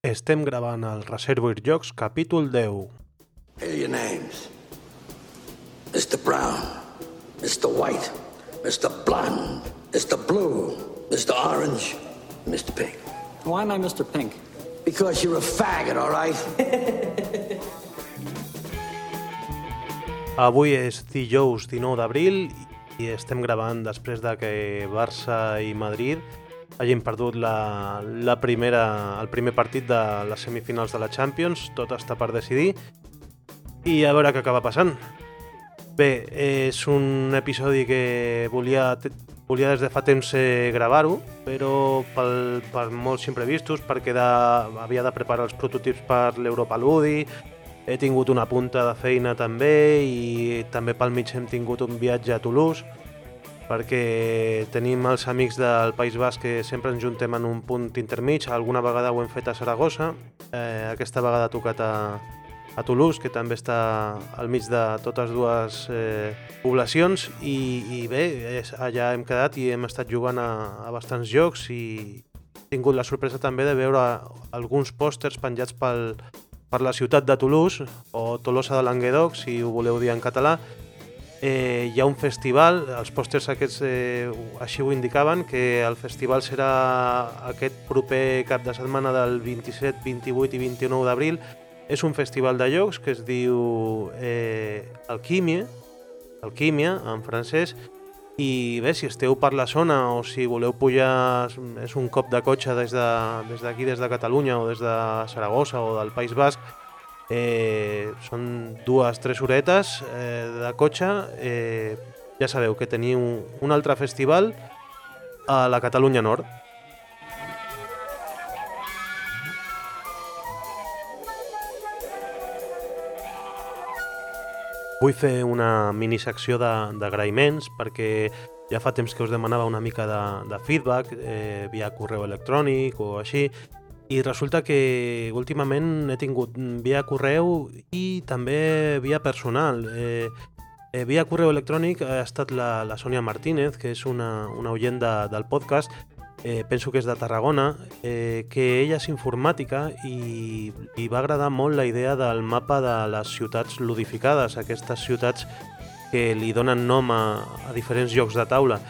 Estem gravant el Reservoir Jocs capítol 10. Here are your names. Mr. Brown, Mr. White, Mr. Blonde, Mr. Blue, Mr. Orange, Mr. Pink. Why am I Mr. Pink? Because you're a faggot, all right? Avui és dijous 19 d'abril i estem gravant després de que Barça i Madrid hagin perdut la, la primera, el primer partit de les semifinals de la Champions. Tot està per decidir i a veure què acaba passant. Bé, és un episodi que volia, volia des de fa temps eh, gravar-ho, però pel, per molts imprevistos, perquè de, havia de preparar els prototips per l'Europa Ludi, he tingut una punta de feina també i també pel mig hem tingut un viatge a Toulouse perquè tenim els amics del País Basc que sempre ens juntem en un punt intermig, alguna vegada ho hem fet a Saragossa, eh, aquesta vegada ha tocat a, a Toulouse, que també està al mig de totes dues eh, poblacions. I, i bé, és, allà hem quedat i hem estat jugant a, a bastants jocs i he tingut la sorpresa també de veure alguns pòsters penjats pel, per la ciutat de Toulouse o Tolosa de Languedoc, si ho voleu dir en català, eh, hi ha un festival, els pòsters aquests eh, així ho indicaven, que el festival serà aquest proper cap de setmana del 27, 28 i 29 d'abril. És un festival de llocs que es diu eh, Alquímia, Alquímia en francès, i bé, si esteu per la zona o si voleu pujar, és un cop de cotxe des d'aquí, de, des, des de Catalunya o des de Saragossa o del País Basc, Eh, són dues, tres horetes eh, de cotxe. Eh, ja sabeu que teniu un altre festival a la Catalunya Nord. Vull fer una minisecció d'agraïments perquè ja fa temps que us demanava una mica de, de feedback eh, via correu electrònic o així i resulta que últimament he tingut via correu i també via personal. Eh, eh, via correu electrònic ha estat la, la Sònia Martínez, que és una, una oient de, del podcast, eh, penso que és de Tarragona, eh, que ella és informàtica i li va agradar molt la idea del mapa de les ciutats ludificades, aquestes ciutats que li donen nom a, a diferents jocs de taula.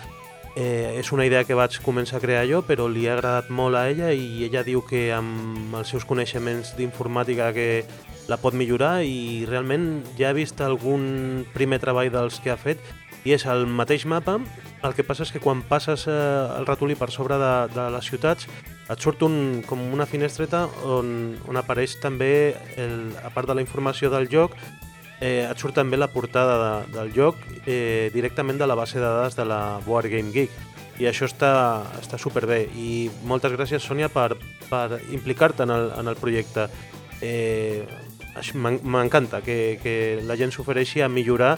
Eh, és una idea que vaig començar a crear jo, però li ha agradat molt a ella i ella diu que amb els seus coneixements d'informàtica que la pot millorar i realment ja he vist algun primer treball dels que ha fet i és el mateix mapa, el que passa és que quan passes eh, el ratolí per sobre de, de les ciutats et surt un, com una finestreta on, on apareix també, el, a part de la informació del joc, eh, et surt també la portada de, del joc eh, directament de la base de dades de la Board Game Geek. I això està, està superbé. I moltes gràcies Sònia per, per implicar-te en, el, en el projecte. Eh, m'encanta que, que la gent s'ofereixi a millorar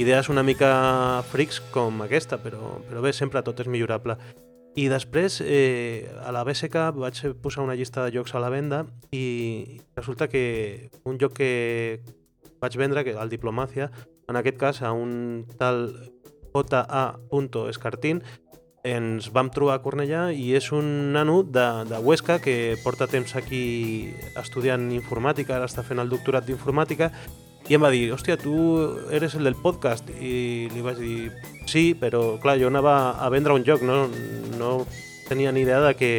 idees una mica frics com aquesta, però, però bé, sempre tot és millorable. I després, eh, a la BSK vaig posar una llista de jocs a la venda i resulta que un joc que vaig vendre, que el Diplomàcia, en aquest cas a un tal J.A. ens vam trobar a Cornellà i és un nano de, de Huesca que porta temps aquí estudiant informàtica, ara està fent el doctorat d'informàtica i em va dir, hòstia, tu eres el del podcast i li vaig dir, sí, però clar, jo anava a vendre un joc, no, no tenia ni idea de que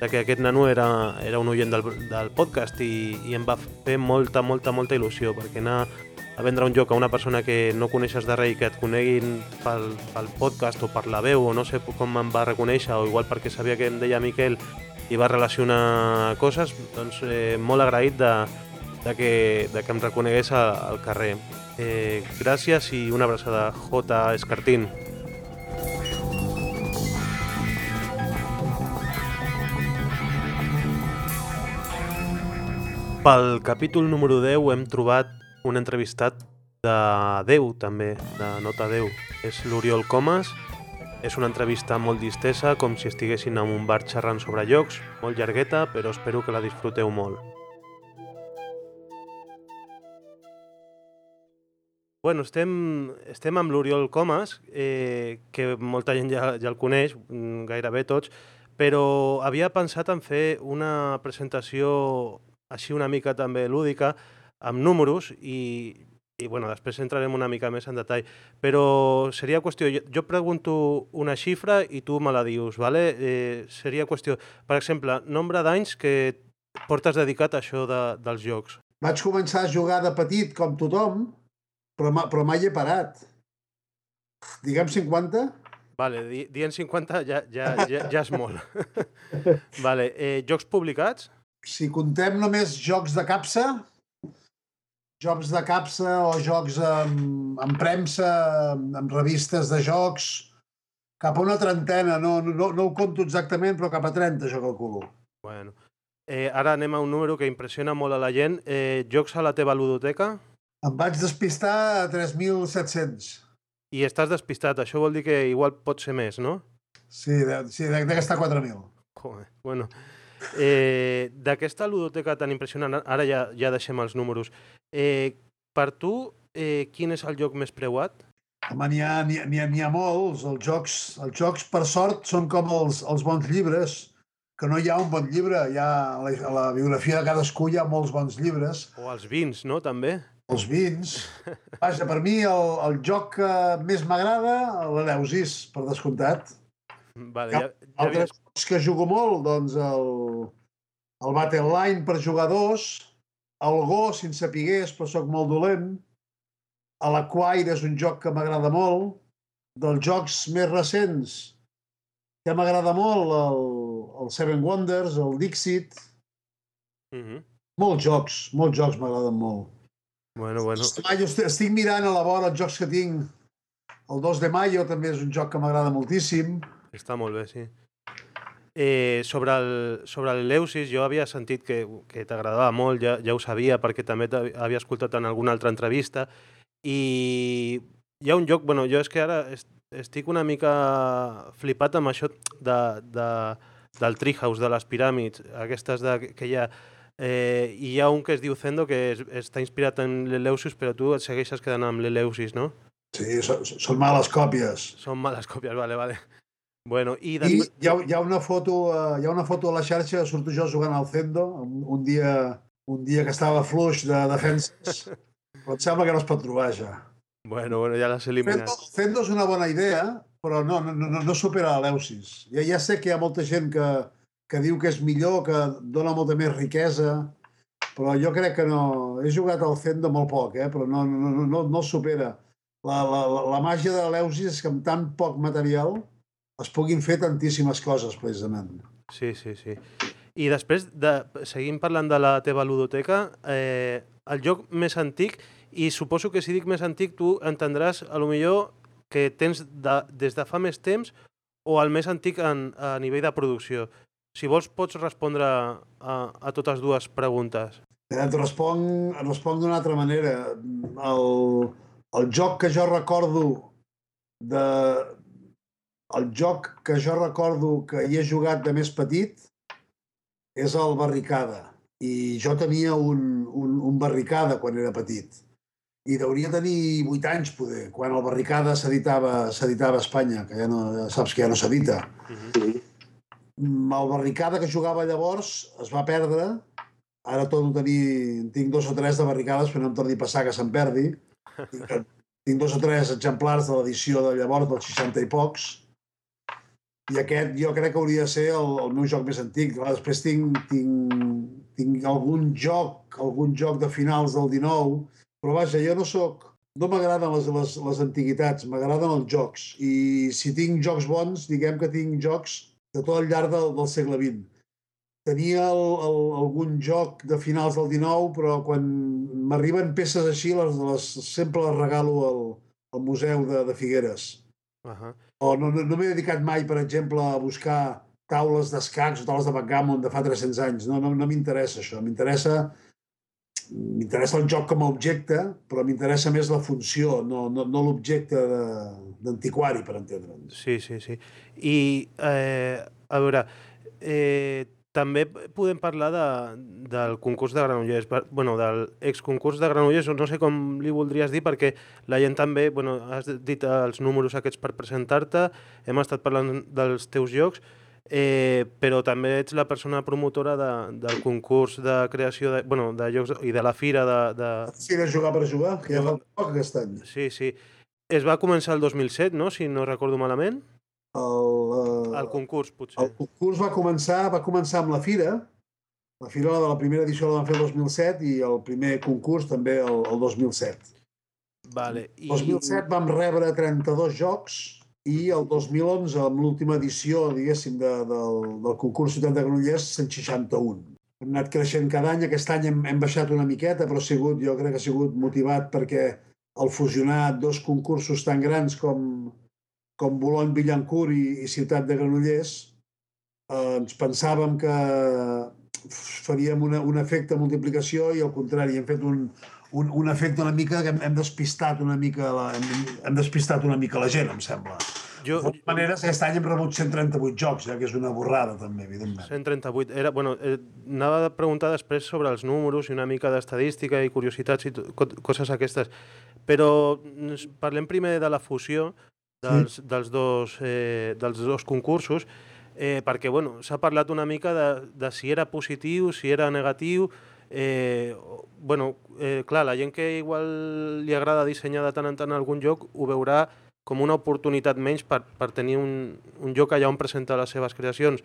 de que aquest nano era, era un oient del, del podcast i, i em va fer molta, molta, molta il·lusió perquè anar a vendre un joc a una persona que no coneixes de res i que et coneguin pel, pel podcast o per la veu o no sé com em va reconèixer o igual perquè sabia que em deia Miquel i va relacionar coses, doncs eh, molt agraït de, de, que, de que em reconegués al carrer. Eh, gràcies i una abraçada. J. Escartín. Pel capítol número 10 hem trobat un entrevistat de Déu, també, de Nota Déu. És l'Oriol Comas. És una entrevista molt distesa, com si estiguessin en un bar xerrant sobre llocs, molt llargueta, però espero que la disfruteu molt. Bueno, estem, estem amb l'Oriol Comas, eh, que molta gent ja, ja el coneix, mm, gairebé tots, però havia pensat en fer una presentació així una mica també lúdica, amb números i, i bueno, després entrarem una mica més en detall. Però seria qüestió, jo, jo pregunto una xifra i tu me la dius, ¿vale? Eh, seria qüestió, per exemple, nombre d'anys que portes dedicat a això de, dels jocs. Vaig començar a jugar de petit, com tothom, però, ma, però mai he parat. Diguem 50? Vale, di, dient 50 ja, ja, ja, ja és molt. vale, eh, jocs publicats? Si contem només jocs de capsa, jocs de capsa o jocs amb, amb premsa, amb, revistes de jocs, cap a una trentena, no, no, no ho conto exactament, però cap a 30 jo calculo. Bueno. Eh, ara anem a un número que impressiona molt a la gent. Eh, jocs a la teva ludoteca? Em vaig despistar a 3.700. I estàs despistat, això vol dir que igual pot ser més, no? Sí, de, sí, de, de gastar 4.000. Joder, bueno. Eh, D'aquesta ludoteca tan impressionant, ara ja, ja deixem els números, eh, per tu, eh, quin és el joc més preuat? Home, n'hi ha, ha, ha, molts. Els jocs, els jocs, per sort, són com els, els bons llibres, que no hi ha un bon llibre. Hi ha, a la, a la biografia de cadascú hi ha molts bons llibres. O els vins, no?, també? Els vins. Vaja, per mi el, el joc que més m'agrada, l'Eleusis, per descomptat. Vale, ja, ja Altres havies... que jugo molt, doncs el, el Battle Line per jugadors, el Go, sense sapigués, però sóc molt dolent, a l'Acquire és un joc que m'agrada molt, dels jocs més recents que m'agrada molt, el, el Seven Wonders, el Dixit, Uh -huh. molts jocs, molts jocs m'agraden molt. Bueno, bueno. Mayo, estic, estic mirant a la vora els jocs que tinc. El 2 de Mayo també és un joc que m'agrada moltíssim. Està molt bé, sí. Eh, sobre el, sobre l'Eleusis, jo havia sentit que, que t'agradava molt, ja, ja ho sabia, perquè també t'havia escoltat en alguna altra entrevista, i hi ha un joc, bueno, jo és que ara est estic una mica flipat amb això de, de, del Treehouse, de les piràmids, aquestes de, que hi ha, eh, i hi ha un que es diu Zendo que es, està inspirat en l'Eleusis, però tu et segueixes quedant amb l'Eleusis, no? Sí, són, són males còpies. Són males còpies, vale, vale. Bueno, i I després... hi ha, hi, ha una foto, eh, hi ha una foto a la xarxa, surto jo jugant al Zendo, un, un dia, un dia que estava fluix de defenses, però em sembla que no es pot trobar ja. Bueno, bueno, ja l'has eliminat. Zendo, Zendo és una bona idea, però no, no, no, no supera l'Eleusis. Ja, ja sé que hi ha molta gent que, que diu que és millor, que dona molta més riquesa, però jo crec que no... He jugat al Zendo molt poc, eh? però no, no, no, no, no el supera. La, la, la, la màgia de l'Eleusis és que amb tan poc material es puguin fer tantíssimes coses, precisament. Sí, sí, sí. I després, de, seguim parlant de la teva ludoteca, eh, el joc més antic, i suposo que si dic més antic tu entendràs a lo millor que tens de, des de fa més temps o el més antic en, a nivell de producció. Si vols pots respondre a, a totes dues preguntes. Et responc, et responc d'una altra manera. El, el joc que jo recordo de, el joc que jo recordo que hi he jugat de més petit és el Barricada. I jo tenia un, un, un Barricada quan era petit. I hauria de tenir 8 anys, poder, quan el Barricada s'editava a Espanya, que ja, no, ja saps que ja no s'edita. Uh -huh. El Barricada que jugava llavors es va perdre. Ara torno a tenir... Tinc dos o tres de barricades, però no em torni a passar que se'n perdi. Tinc, tinc dos o tres exemplars de l'edició de llavors, dels 60 i pocs, i aquest jo crec que hauria de ser el, el meu joc més antic. Després tinc, tinc, tinc algun joc, algun joc de finals del 19, però vaja, jo no sóc... No m'agraden les, les, les antiguitats, m'agraden els jocs. I si tinc jocs bons, diguem que tinc jocs de tot el llarg del, del segle XX. Tenia el, el, algun joc de finals del 19, però quan m'arriben peces així, les, les, sempre les regalo al, al Museu de, de Figueres. Uh -huh. No, no, no m'he dedicat mai, per exemple, a buscar taules d'escacs o taules de backgammon de fa 300 anys. No, no, no m'interessa això. M'interessa m'interessa el joc com a objecte, però m'interessa més la funció, no, no, no l'objecte d'antiquari, per entendre'ns. Sí, sí, sí. I, eh, a veure, eh, també podem parlar de, del concurs de Granollers, bueno, del exconcurs de Granollers, no sé com li voldries dir, perquè la gent també, bueno, has dit els números aquests per presentar-te, hem estat parlant dels teus jocs, eh, però també ets la persona promotora de, del concurs de creació de, bueno, de jocs i de la fira de... de... Sí, de jugar per jugar, que ja fa poc aquest any. Sí, sí. Es va començar el 2007, no?, si no recordo malament. El, uh, El concurs, potser. el concurs va començar, va començar amb la fira, la fira de la primera edició la van fer el 2007 i el primer concurs també el, el 2007. Vale. El 2007 vam rebre 32 jocs i el 2011, amb l'última edició, diguéssim, de, del, del concurs Ciutat de Granollers, 161. Hem anat creixent cada any, aquest any hem, hem baixat una miqueta, però ha sigut, jo crec que ha sigut motivat perquè el fusionar dos concursos tan grans com, com Boulogne-Billancourt i, i Ciutat de Granollers, eh, ens pensàvem que faríem una, un efecte de multiplicació i al contrari, hem fet un, un, un efecte una mica que hem, hem despistat una mica la, hem, hem despistat una mica la gent, em sembla. Jo, De totes maneres, aquest any hem rebut 138 jocs, eh, que és una borrada, també, evidentment. 138. Era, bueno, eh, anava a preguntar després sobre els números i una mica d'estadística i curiositats i coses aquestes. Però parlem primer de la fusió dels, dels, dos, eh, dels dos concursos, eh, perquè bueno, s'ha parlat una mica de, de si era positiu, si era negatiu... Eh, bueno, eh, clar, la gent que igual li agrada dissenyar de tant en tant algun joc ho veurà com una oportunitat menys per, per tenir un, un joc allà on presentar les seves creacions.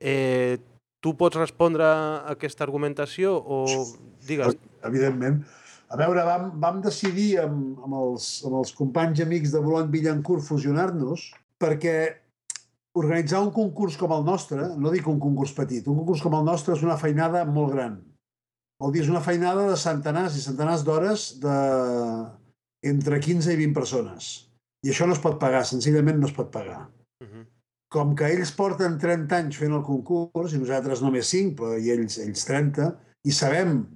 Eh, tu pots respondre a aquesta argumentació o digues? Evidentment. A veure, vam, vam decidir amb, amb, els, amb els companys i amics de Boulogne-Billancourt fusionar-nos perquè organitzar un concurs com el nostre, no dic un concurs petit, un concurs com el nostre és una feinada molt gran. Vol dir, és una feinada de centenars i centenars d'hores de entre 15 i 20 persones. I això no es pot pagar, senzillament no es pot pagar. Uh -huh. Com que ells porten 30 anys fent el concurs, i nosaltres només 5, però i ells, ells 30, i sabem,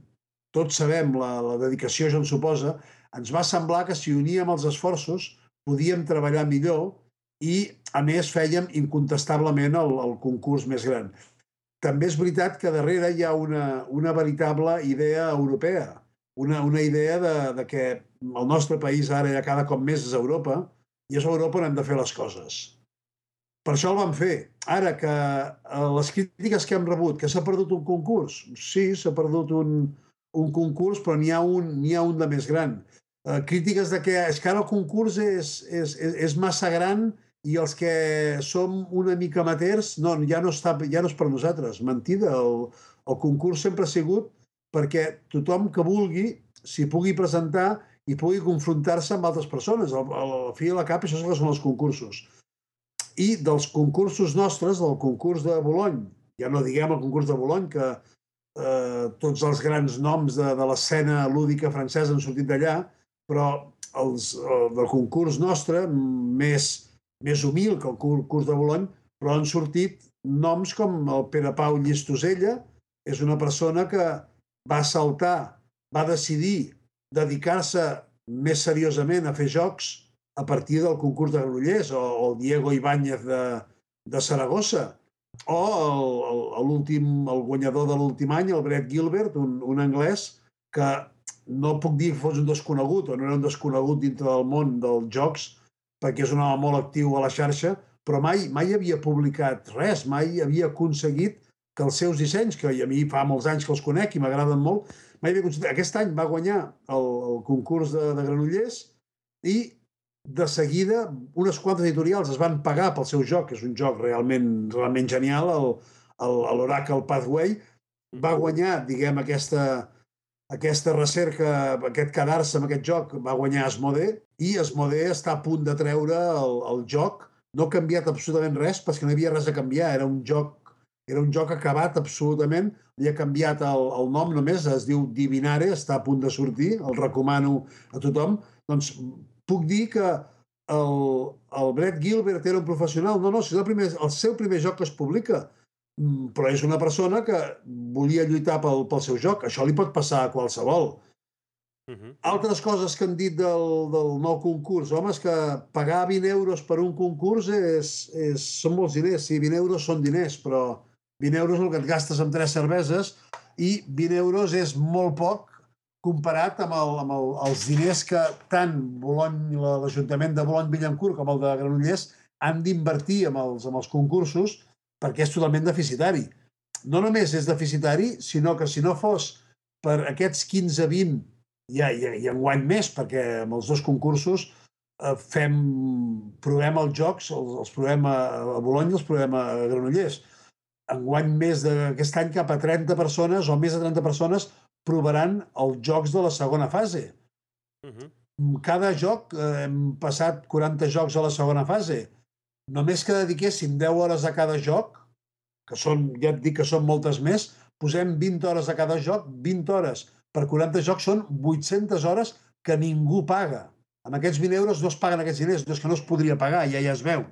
tots sabem la, la dedicació això ens suposa, ens va semblar que si uníem els esforços podíem treballar millor i, a més, fèiem incontestablement el, el concurs més gran. També és veritat que darrere hi ha una, una veritable idea europea, una, una idea de, de que el nostre país ara ja cada cop més és Europa i és Europa on hem de fer les coses. Per això el vam fer. Ara que eh, les crítiques que hem rebut, que s'ha perdut un concurs, sí, s'ha perdut un, un concurs, però n'hi ha, un, ha un de més gran. Eh, crítiques de que és que ara el concurs és, és, és, és massa gran i els que som una mica amateurs, no, ja no, està, ja no és per nosaltres. Mentida, el, el concurs sempre ha sigut perquè tothom que vulgui s'hi pugui presentar i pugui confrontar-se amb altres persones. Al, al fi i a la cap, això és el que són els concursos. I dels concursos nostres, del concurs de Bolony, ja no diguem el concurs de Bolony, que eh, tots els grans noms de, de l'escena lúdica francesa han sortit d'allà, però els, el del concurs nostre, més, més humil que el concurs de Bolony, però han sortit noms com el Pere Pau Llistosella, és una persona que va saltar, va decidir dedicar-se més seriosament a fer jocs a partir del concurs de Granollers, o, o el Diego Ibáñez de, de Saragossa, o el- l'últim, el, guanyador de l'últim any, el Brett Gilbert, un, un anglès que no puc dir que fos un desconegut o no era un desconegut dintre del món dels jocs, perquè és un home molt actiu a la xarxa, però mai, mai havia publicat res, mai havia aconseguit que els seus dissenys, que a mi fa molts anys que els conec i m'agraden molt, mai havia aconseguit... Aquest any va guanyar el, el concurs de, de Granollers i de seguida unes quantes editorials es van pagar pel seu joc, que és un joc realment, realment genial, l'Oracle Pathway, va guanyar, diguem, aquesta, aquesta recerca, aquest quedar-se amb aquest joc, va guanyar Asmodee, i Asmodee està a punt de treure el, el joc. No ha canviat absolutament res, perquè no hi havia res a canviar. Era un joc era un joc acabat absolutament, li ha canviat el, el nom només, es diu Divinare, està a punt de sortir, el recomano a tothom. Doncs puc dir que el, el Brett Gilbert era un professional. No, no, és el, primer, el seu primer joc que es publica, Mm, però és una persona que volia lluitar pel, pel seu joc. Això li pot passar a qualsevol. Uh -huh. Altres coses que han dit del, del nou concurs. Home, és que pagar 20 euros per un concurs és, és, són molts diners. Sí, 20 euros són diners, però 20 euros és el que et gastes amb tres cerveses i 20 euros és molt poc comparat amb, el, amb el, els diners que tant l'Ajuntament de Bolony-Billancourt com el de Granollers han d'invertir amb els, amb els concursos perquè és totalment deficitari. No només és deficitari, sinó que si no fos per aquests 15-20, ja, ja, ja enguany més, perquè amb els dos concursos eh, fem, provem els jocs, els, els provem a, a Bologna, els provem a Granollers. Enguany més d'aquest any cap a 30 persones o més de 30 persones provaran els jocs de la segona fase. Uh -huh. Cada joc, eh, hem passat 40 jocs a la segona fase. Només que dediquéssim 10 hores a cada joc, que són, ja et dic que són moltes més, posem 20 hores a cada joc, 20 hores per 40 jocs són 800 hores que ningú paga. Amb aquests 20 euros no es paguen aquests diners, no és que no es podria pagar, ja ja es veu.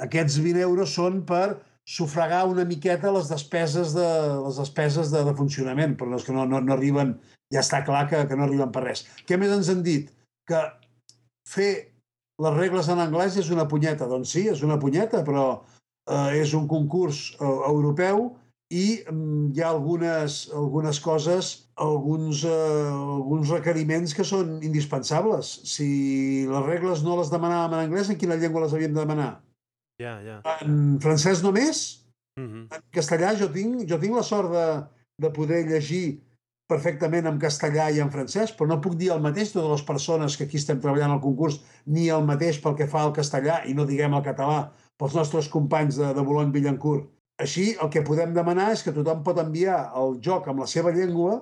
Aquests 20 euros són per sufragar una miqueta les despeses de, les despeses de, de funcionament, però és que no, no, no arriben, ja està clar que, que no arriben per res. Què més ens han dit? Que fer les regles en anglès és una punyeta. Doncs sí, és una punyeta, però eh, és un concurs eh, europeu i mm, hi ha algunes, algunes coses, alguns, eh, alguns requeriments que són indispensables. Si les regles no les demanàvem en anglès, en quina llengua les havíem de demanar? Ja, ja. En francès només? Uh -huh. En castellà jo tinc, jo tinc la sort de, de poder llegir perfectament en castellà i en francès, però no puc dir el mateix totes les persones que aquí estem treballant al concurs, ni el mateix pel que fa al castellà, i no diguem el català, pels nostres companys de, de Boulogne-Billancourt. Així, el que podem demanar és que tothom pot enviar el joc amb la seva llengua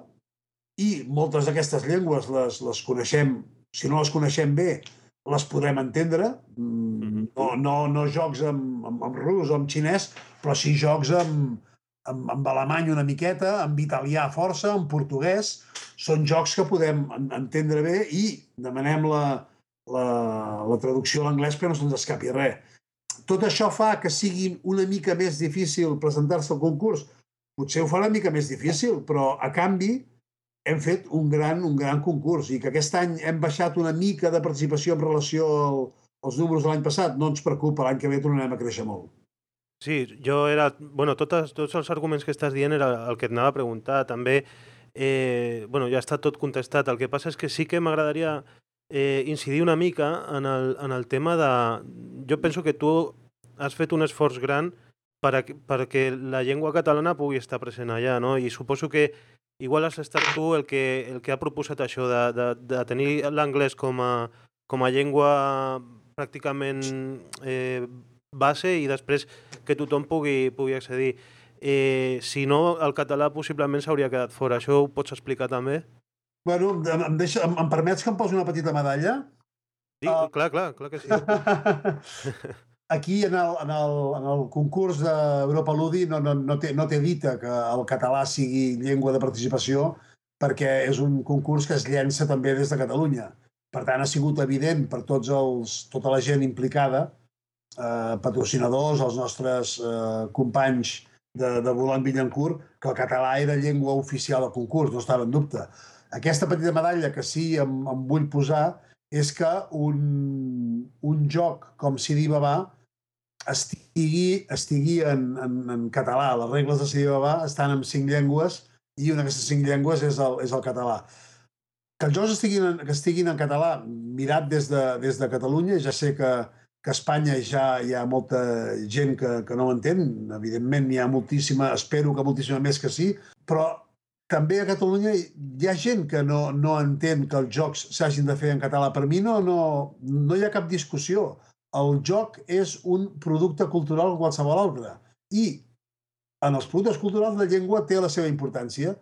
i moltes d'aquestes llengües les, les coneixem, si no les coneixem bé, les podem entendre, Mhm. no, no, no jocs amb, amb, amb rus o amb xinès, però sí jocs amb, amb, amb alemany una miqueta, amb italià força, amb portuguès. Són jocs que podem en- entendre bé i demanem la, la, la traducció a l'anglès perquè no se'ns escapi res. Tot això fa que sigui una mica més difícil presentar-se al concurs? Potser ho fa una mica més difícil, però a canvi hem fet un gran, un gran concurs i que aquest any hem baixat una mica de participació en relació al, als números de l'any passat, no ens preocupa, l'any que ve tornarem a créixer molt. Sí, jo era... Bueno, totes, tots els arguments que estàs dient era el que et anava a preguntar. També, eh, bueno, ja està tot contestat. El que passa és que sí que m'agradaria eh, incidir una mica en el, en el tema de... Jo penso que tu has fet un esforç gran per perquè la llengua catalana pugui estar present allà, no? I suposo que igual has estat tu el que, el que ha proposat això de, de, de tenir l'anglès com, a, com a llengua pràcticament eh, base i després que tothom pugui, pugui accedir. Eh, si no, el català possiblement s'hauria quedat fora. Això ho pots explicar també? Bueno, em, deixa, em, em permets que em posi una petita medalla? Sí, Ah. clar, clar, clar que sí. Aquí, en el, en el, en el concurs d'Europa Ludi, no, no, no, té, no té dita que el català sigui llengua de participació perquè és un concurs que es llença també des de Catalunya. Per tant, ha sigut evident per tots els, tota la gent implicada, eh, patrocinadors, els nostres eh, companys de, de Volant Villancourt, que el català era llengua oficial del concurs, no estava en dubte. Aquesta petita medalla que sí em, em vull posar és que un, un joc com Sidi Babà estigui, estigui en, en, en català. Les regles de Sidi Babà estan en cinc llengües i una d'aquestes cinc llengües és el, és el català. Que els jocs estiguin en, que estiguin en català, mirat des de, des de Catalunya, ja sé que, que a Espanya ja hi ha molta gent que, que no ho entén, evidentment n'hi ha moltíssima, espero que moltíssima més que sí, però també a Catalunya hi ha gent que no, no entén que els jocs s'hagin de fer en català. Per mi no, no, no hi ha cap discussió. El joc és un producte cultural qualsevol altre. I en els productes culturals la llengua té la seva importància.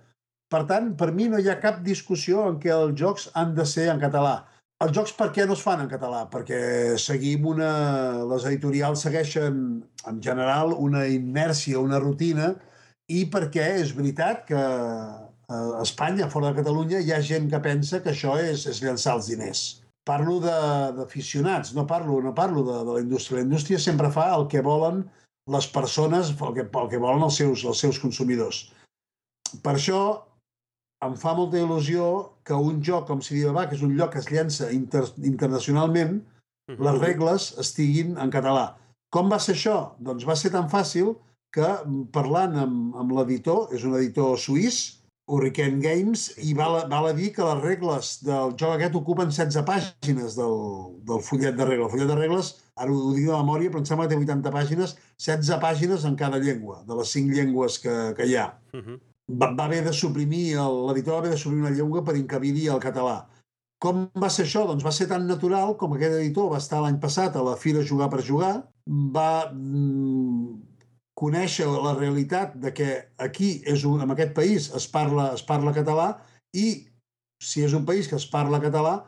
Per tant, per mi no hi ha cap discussió en què els jocs han de ser en català. Els jocs per què no es fan en català? Perquè seguim una... Les editorials segueixen, en general, una inèrcia, una rutina, i perquè és veritat que a Espanya, fora de Catalunya, hi ha gent que pensa que això és, és llançar els diners. Parlo de- d'aficionats, no parlo, no parlo de, de la indústria. La indústria sempre fa el que volen les persones, el que, el que volen els seus, els seus consumidors. Per això em fa molta il·lusió que un joc com Sidi Babà, que és un lloc que es llença inter, internacionalment, les regles estiguin en català. Com va ser això? Doncs va ser tan fàcil que mm, parlant amb, amb l'editor, és un editor suís, Hurricane Games, i val, val a dir que les regles del joc aquest ocupen 16 pàgines del, del fullet de regles. El fullet de regles ara ho dic de memòria, però em sembla que té 80 pàgines, 16 pàgines en cada llengua, de les 5 llengües que, que hi ha. Uh -huh. Va, va haver de suprimir, l'editor va haver de suprimir una llengua per encabir-hi el català. Com va ser això? Doncs va ser tan natural com aquest editor va estar l'any passat a la Fira Jugar per Jugar, va mm, conèixer la realitat de que aquí, és un, en aquest país, es parla, es parla català i si és un país que es parla català,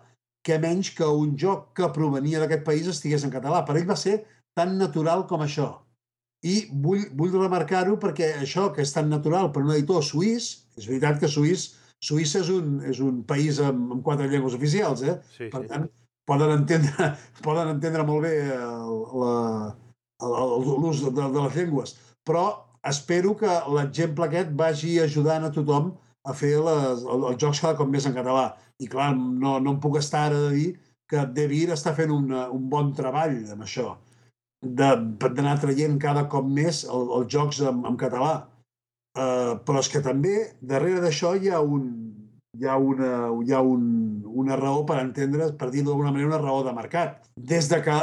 què menys que un joc que provenia d'aquest país estigués en català. Per ell va ser tan natural com això. I vull, vull remarcar-ho perquè això que és tan natural per un editor suís, és veritat que Suís, Suïssa és un, és un país amb, amb quatre llengües oficials, eh? Sí, Per sí. tant, poden entendre, poden entendre molt bé el- la- el- el- l'ús de, de les llengües. Però espero que l'exemple aquest vagi ajudant a tothom a fer les, el, els jocs cada cop més en català. I clar, no, no em puc estar ara de dir que Devir està fent una, un bon treball amb això, d'anar traient cada cop més el, els jocs en, en català. Uh, però és que també darrere d'això hi ha un, hi ha una, hi ha un, una raó per entendre, per dir-ho d'alguna manera, una raó de mercat. Des de que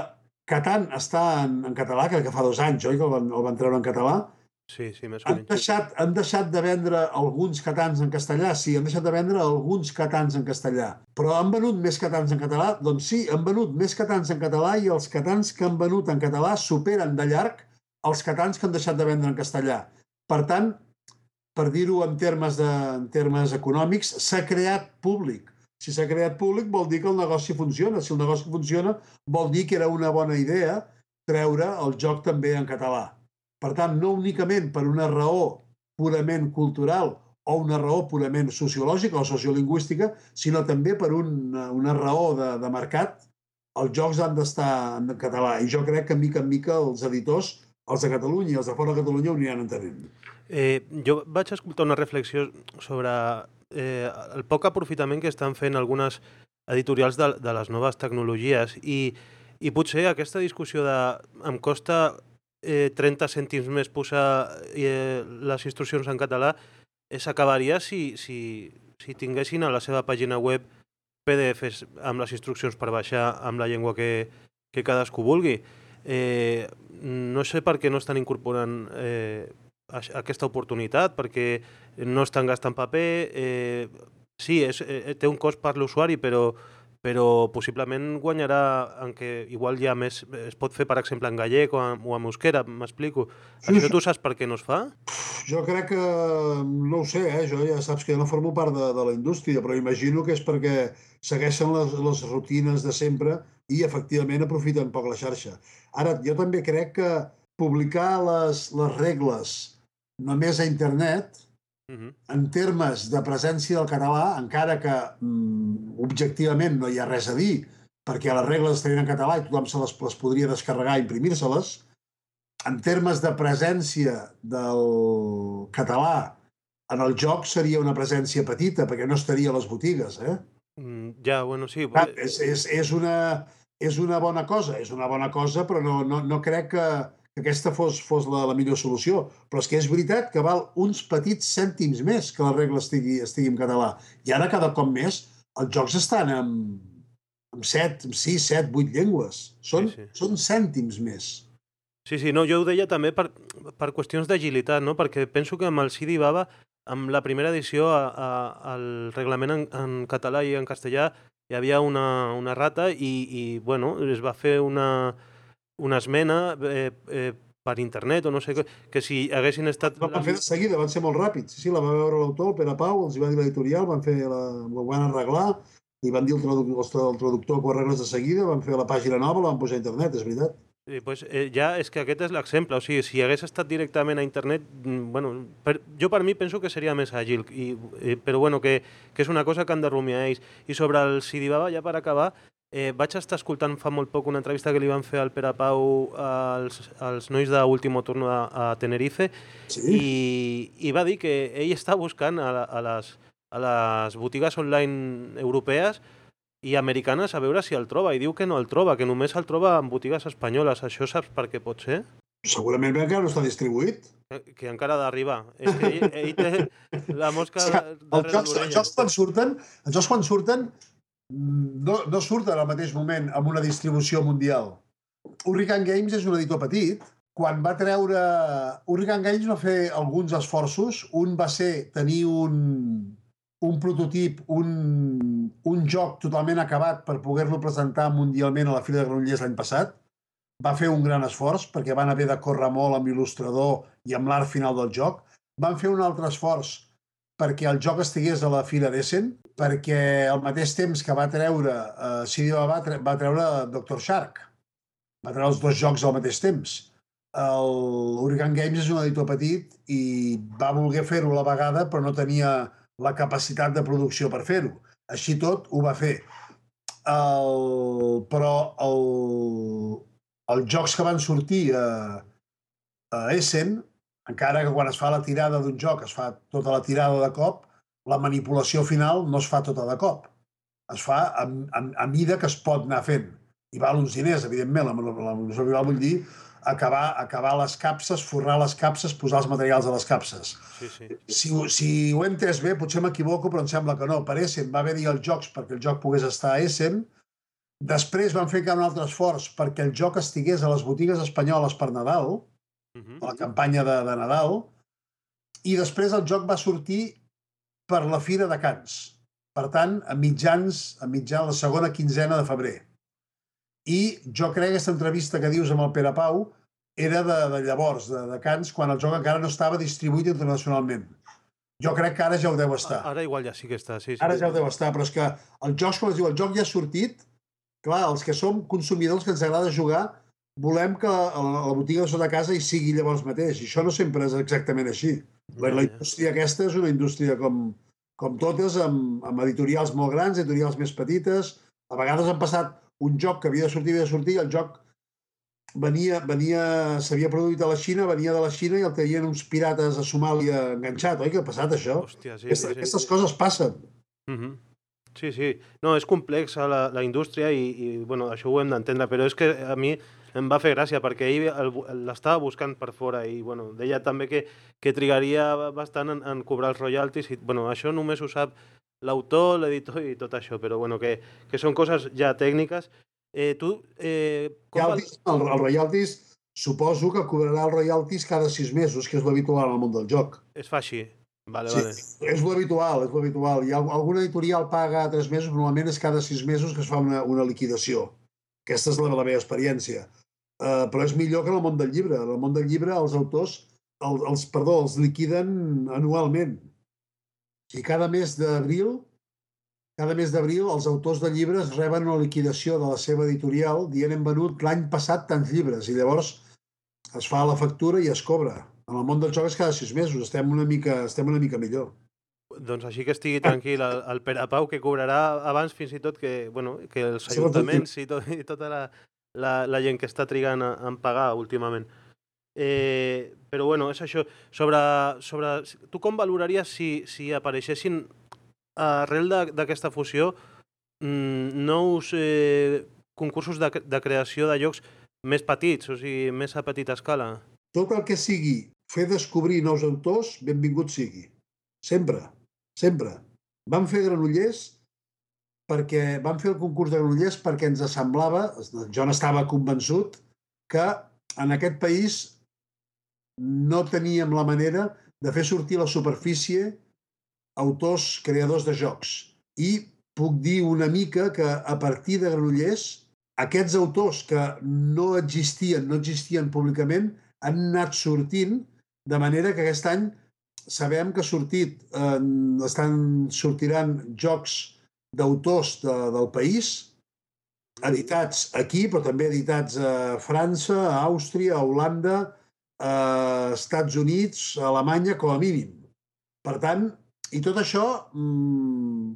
Catan està en, en català, que, que fa dos anys, oi, que el van, el van treure en català, Sí, sí, més o han menys. deixat, han deixat de vendre alguns catans en castellà? Sí, han deixat de vendre alguns catans en castellà. Però han venut més catans en català? Doncs sí, han venut més catans en català i els catans que han venut en català superen de llarg els catans que han deixat de vendre en castellà. Per tant, per dir-ho en, termes de, en termes econòmics, s'ha creat públic. Si s'ha creat públic vol dir que el negoci funciona. Si el negoci funciona vol dir que era una bona idea treure el joc també en català. Per tant, no únicament per una raó purament cultural o una raó purament sociològica o sociolingüística, sinó també per una, una raó de, de mercat, els jocs han d'estar en català. I jo crec que, mica en mica, els editors, els de Catalunya i els de fora de Catalunya, ho aniran entenent. Eh, jo vaig escoltar una reflexió sobre eh, el poc aprofitament que estan fent algunes editorials de, de les noves tecnologies i, i potser aquesta discussió de em costa eh, 30 cèntims més posar eh, les instruccions en català s'acabaria si, si, si tinguessin a la seva pàgina web PDFs amb les instruccions per baixar amb la llengua que, que cadascú vulgui. Eh, no sé per què no estan incorporant eh, aquesta oportunitat, perquè no estan gastant paper. Eh, sí, és, eh, té un cost per l'usuari, però, però possiblement guanyarà en què igual ja més es pot fer, per exemple, en gallec o en, o en euskera, m'explico. Sí, Això tu saps per què no es fa? Jo crec que, no ho sé, eh? jo ja saps que jo no formo part de, de la indústria, però imagino que és perquè segueixen les, les rutines de sempre i efectivament aprofiten poc la xarxa. Ara, jo també crec que publicar les, les regles només a internet, Uh -huh. en termes de presència del català, encara que mm, objectivament no hi ha res a dir, perquè les regles estarien en català i tothom se les, les podria descarregar i imprimir-se-les, en termes de presència del català en el joc seria una presència petita, perquè no estaria a les botigues. Eh? Mm, Ja, bueno, sí. Clar, és, és, és, una, és una bona cosa, és una bona cosa, però no, no, no crec que, que aquesta fos, fos la, la millor solució. Però és que és veritat que val uns petits cèntims més que la regla estigui, estigui en català. I ara, cada cop més, els jocs estan en, en 7, 6, 7, 8 llengües. Són, Sí, sí. són cèntims més. Sí, sí, no, jo ho deia també per, per qüestions d'agilitat, no? perquè penso que amb el CD Baba, amb la primera edició, a, a, el reglament en, en català i en castellà, hi havia una, una rata i, i bueno, es va fer una, una esmena eh, eh, per internet o no sé, que, que si haguessin estat... La van fer de seguida, van ser molt ràpids. Sí, sí, la va veure l'autor, el Pere Pau, els hi va dir l'editorial, van fer la, ho van arreglar, li van dir el traductor, el traductor que ho arregles de seguida, van fer la pàgina nova, la van posar a internet, és veritat. Sí, pues, eh, ja és que aquest és l'exemple, o sigui, si hagués estat directament a internet, mm, bueno, per, jo per mi penso que seria més àgil, i, eh, però bueno, que, que és una cosa que han de rumiar ells. I sobre el Sidibaba, ja per acabar, eh, vaig estar escoltant fa molt poc una entrevista que li van fer al Pere Pau als, als nois d'Último Turno a, a Tenerife, Sí, i, i va dir que ell està buscant a, a, les, a les botigues online europees i americanes a veure si el troba, i diu que no el troba, que només el troba en botigues espanyoles. Això saps per què pot ser? segurament encara no està distribuït. Que, que encara ha d'arribar. És que ell, ell té la mosca Sí, Els darrere jocs, els l'orella. jocs quan surten, els jocs quan surten no, no surten al mateix moment amb una distribució mundial. Hurricane Games és un editor petit. Quan va treure... Hurricane Games va fer alguns esforços. Un va ser tenir un, un prototip, un, un joc totalment acabat per poder-lo presentar mundialment a la Fira de Granollers l'any passat. Va fer un gran esforç perquè van haver de córrer molt amb l'il·lustrador i amb l'art final del joc. Van fer un altre esforç perquè el joc estigués a la Fira d'Essen, perquè al mateix temps que va treure, eh, CD va, tre va treure Dr. Shark. Va treure els dos jocs al mateix temps. El Hurricane Games és un editor petit i va voler fer-ho a la vegada, però no tenia la capacitat de producció per fer-ho. Així tot, ho va fer. El, però el, els jocs que van sortir a, a Essen encara que quan es fa la tirada d'un joc es fa tota la tirada de cop, la manipulació final no es fa tota de cop. Es fa a, a, a mida que es pot anar fent. I val uns diners, evidentment. La manipulació final vull dir acabar, acabar les capses, forrar les capses, posar els materials a les capses. Sí, sí. Si, si ho he entès bé, potser m'equivoco, però em sembla que no. Per Essen va haver-hi els jocs perquè el joc pogués estar a Essen. Després van fer un altre esforç perquè el joc estigués a les botigues espanyoles per Nadal, uh -huh. a la campanya de, de Nadal, i després el joc va sortir per la Fira de Cans. Per tant, a mitjans, a mitjans la segona quinzena de febrer. I jo crec que aquesta entrevista que dius amb el Pere Pau era de, de llavors, de, de Cans, quan el joc encara no estava distribuït internacionalment. Jo crec que ara ja ho deu estar. Ara igual ja sí que està, sí. sí. Ara ja ho deu estar, però és que el joc, com es diu, el joc ja ha sortit, clar, els que som consumidors que ens agrada jugar, volem que a la botiga de sota casa hi sigui llavors mateix. I això no sempre és exactament així. La, la indústria aquesta és una indústria com, com totes, amb, amb editorials molt grans, editorials més petites. A vegades han passat un joc que havia de sortir, havia de sortir, el joc venia, venia s'havia produït a la Xina, venia de la Xina i el tenien uns pirates a Somàlia enganxat, oi? Que ha passat això? Hòstia, sí, Aquesta, sí, sí. Aquestes coses passen. Uh -huh. Sí, sí. No, és complexa la, la indústria i, i bueno, això ho hem d'entendre, però és que a mi em va fer gràcia perquè ell l'estava buscant per fora i bueno, deia també que, que trigaria bastant en, en cobrar els royalties i bueno, això només ho sap l'autor, l'editor i tot això, però bueno, que, que són coses ja tècniques. Eh, tu, eh, com royalties, el, el royalties suposo que cobrarà els royalties cada sis mesos, que és l'habitual en el món del joc. Es fa així. Vale, sí, vale. és l'habitual, és l'habitual. I alguna editorial paga tres mesos, normalment és cada sis mesos que es fa una, una liquidació. Aquesta és la, la meva experiència. Uh, però és millor que en el món del llibre. En el món del llibre els autors el, els, perdó, els liquiden anualment. I cada mes d'abril cada mes d'abril els autors de llibres reben una liquidació de la seva editorial dient hem venut l'any passat tants llibres i llavors es fa la factura i es cobra. En el món del joc és cada sis mesos, estem una mica, estem una mica millor. Doncs així que estigui tranquil el, el Pere Pau, que cobrarà abans fins i tot que, bueno, que els ajuntaments i, tot, i tota la, la, la gent que està trigant a, a pagar últimament. Eh, però bueno, és això. Sobre, sobre, tu com valoraries si, si apareixessin arrel d'aquesta fusió mm, nous eh, concursos de, de creació de llocs més petits, o sigui, més a petita escala? Tot el que sigui fer descobrir nous autors, benvingut sigui. Sempre, sempre. Vam fer Granollers perquè vam fer el concurs de Granollers perquè ens semblava, jo n'estava convençut, que en aquest país no teníem la manera de fer sortir la superfície autors creadors de jocs. I puc dir una mica que a partir de Granollers aquests autors que no existien, no existien públicament, han anat sortint, de manera que aquest any sabem que ha sortit, eh, estan, sortiran jocs d'autors de, del país, editats aquí, però també editats a França, a Àustria, a Holanda, a Estats Units, a Alemanya, com a mínim. Per tant, i tot això, mmm,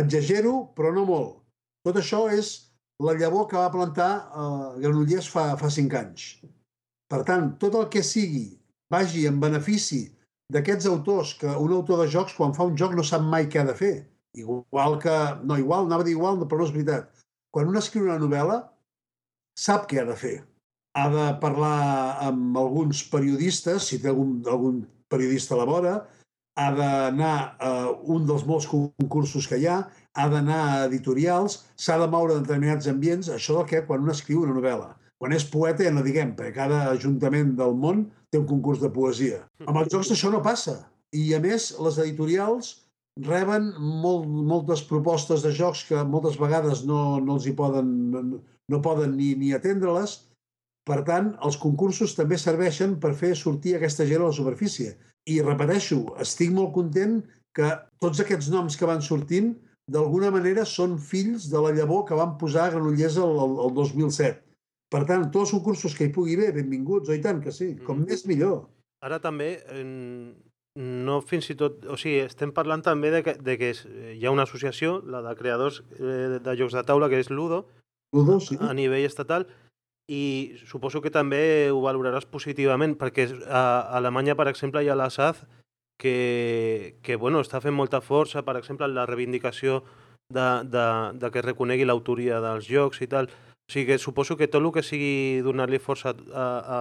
exagero, però no molt. Tot això és la llavor que va plantar eh, Granollers fa, fa cinc anys. Per tant, tot el que sigui vagi en benefici d'aquests autors, que un autor de jocs, quan fa un joc, no sap mai què ha de fer. Igual que... No, igual, anava a dir igual, però no és veritat. Quan un escriu una novel·la, sap què ha de fer. Ha de parlar amb alguns periodistes, si té algun, algun periodista a la vora, ha d'anar a un dels molts concursos que hi ha, ha d'anar a editorials, s'ha de moure en determinats ambients, això del que quan un escriu una novel·la. Quan és poeta ja no diguem, perquè cada ajuntament del món té un concurs de poesia. Amb els jocs això no passa. I, a més, les editorials reben molt, moltes propostes de jocs que moltes vegades no, no els hi poden, no, no poden ni, ni atendre-les. Per tant, els concursos també serveixen per fer sortir aquesta gent a la superfície. I repeteixo, estic molt content que tots aquests noms que van sortint d'alguna manera són fills de la llavor que van posar a Granollers el, el, el 2007. Per tant, tots els concursos que hi pugui haver, benvinguts, oi tant que sí, com mm. més millor. Ara també, no fins i tot... O sigui, estem parlant també de que, de que hi ha una associació, la de creadors eh, de jocs de taula, que és Ludo, Ludo sí. a nivell estatal, i suposo que també ho valoraràs positivament, perquè a Alemanya, per exemple, hi ha la SAZ, que, que bueno, està fent molta força, per exemple, en la reivindicació de, de, de que reconegui l'autoria dels jocs i tal. O sigui que suposo que tot el que sigui donar-li força a, a,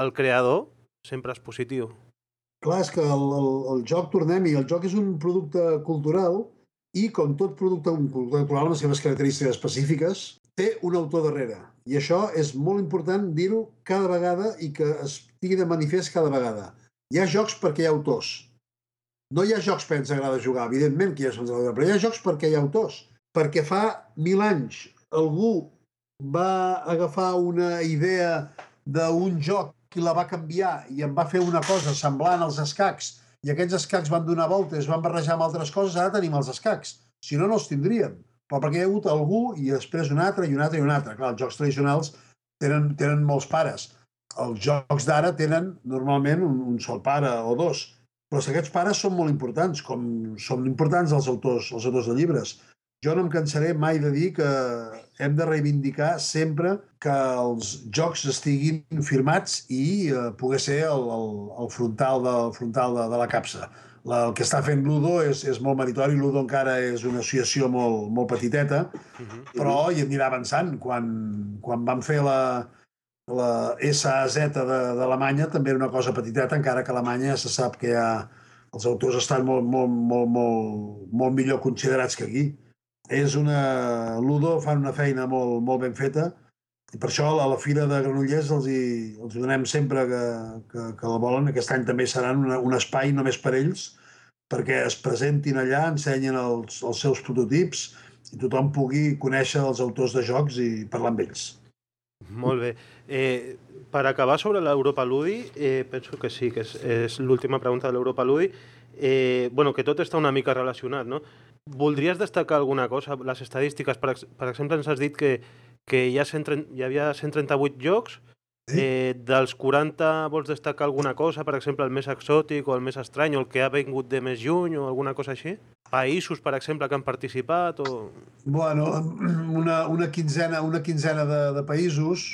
al creador sempre és positiu. Clar, és que el, el, el joc, tornem-hi, el joc és un producte cultural i, com tot producte, un cultural amb les seves característiques específiques, té un autor darrere. I això és molt important dir-ho cada vegada i que es tingui de manifest cada vegada hi ha jocs perquè hi ha autors. No hi ha jocs perquè ens agrada jugar, evidentment que hi ha jocs però hi ha jocs perquè hi ha autors. Perquè fa mil anys algú va agafar una idea d'un joc i la va canviar i en va fer una cosa semblant als escacs i aquests escacs van donar voltes, van barrejar amb altres coses, ara tenim els escacs. Si no, no els tindríem. Però perquè hi ha hagut algú i després un altre i un altre i un altre. Clar, els jocs tradicionals tenen, tenen molts pares els jocs d'ara tenen normalment un, un sol pare o dos, però aquests pares són molt importants, com són importants els autors, els autors de llibres. Jo no em cansaré mai de dir que hem de reivindicar sempre que els jocs estiguin firmats i eh, poder ser el, el, el frontal, de, el frontal de, de la capsa. La, el que està fent Ludo és, és molt meritori. Ludo encara és una associació molt, molt petiteta, uh mhm. -huh. però hi anirà avançant. Quan, quan vam fer la, la SAS d'Alemanya també era una cosa petiteta, encara que a Alemanya se sap que ha, els autors estan molt, molt, molt, molt, molt millor considerats que aquí. És una... Ludo fan una feina molt, molt ben feta i per això a la Fira de Granollers els hi, els hi donem sempre que, que, que la volen. Aquest any també seran una, un espai només per ells perquè es presentin allà, ensenyen els, els seus prototips i tothom pugui conèixer els autors de jocs i parlar amb ells. Molt bé. Eh, per acabar sobre l'Europa Ludi, eh, penso que sí, que és, és l'última pregunta de l'Europa Ludi, eh, bueno, que tot està una mica relacionat, no? Voldries destacar alguna cosa? Les estadístiques, per, per exemple, ens has dit que, que hi, ha 130, hi havia 138 jocs, Eh, dels 40 vols destacar alguna cosa, per exemple, el més exòtic o el més estrany o el que ha vingut de més lluny o alguna cosa així? Països, per exemple, que han participat o... Bueno, una, una quinzena, una quinzena de, de països.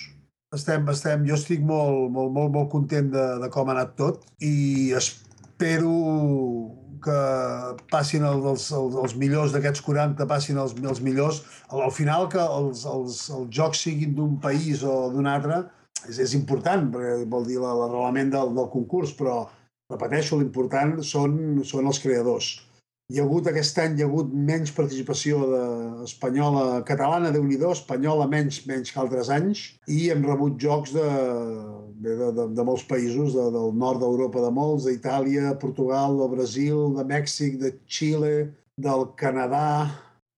Estem, estem, jo estic molt, molt, molt, molt content de, de com ha anat tot i espero que passin els, els, els, millors d'aquests 40, passin els, els millors. Al, al final que els, els, els jocs siguin d'un país o d'un altre, és, és important, perquè vol dir l'arrelament del, del concurs, però repeteixo, l'important són, són els creadors. Hi ha hagut aquest any, hi ha hagut menys participació de espanyola, catalana, de nhi espanyola menys, menys que altres anys, i hem rebut jocs de, de, de, de molts països, de, del nord d'Europa de molts, d'Itàlia, Portugal, del Brasil, de Mèxic, de Xile, del Canadà...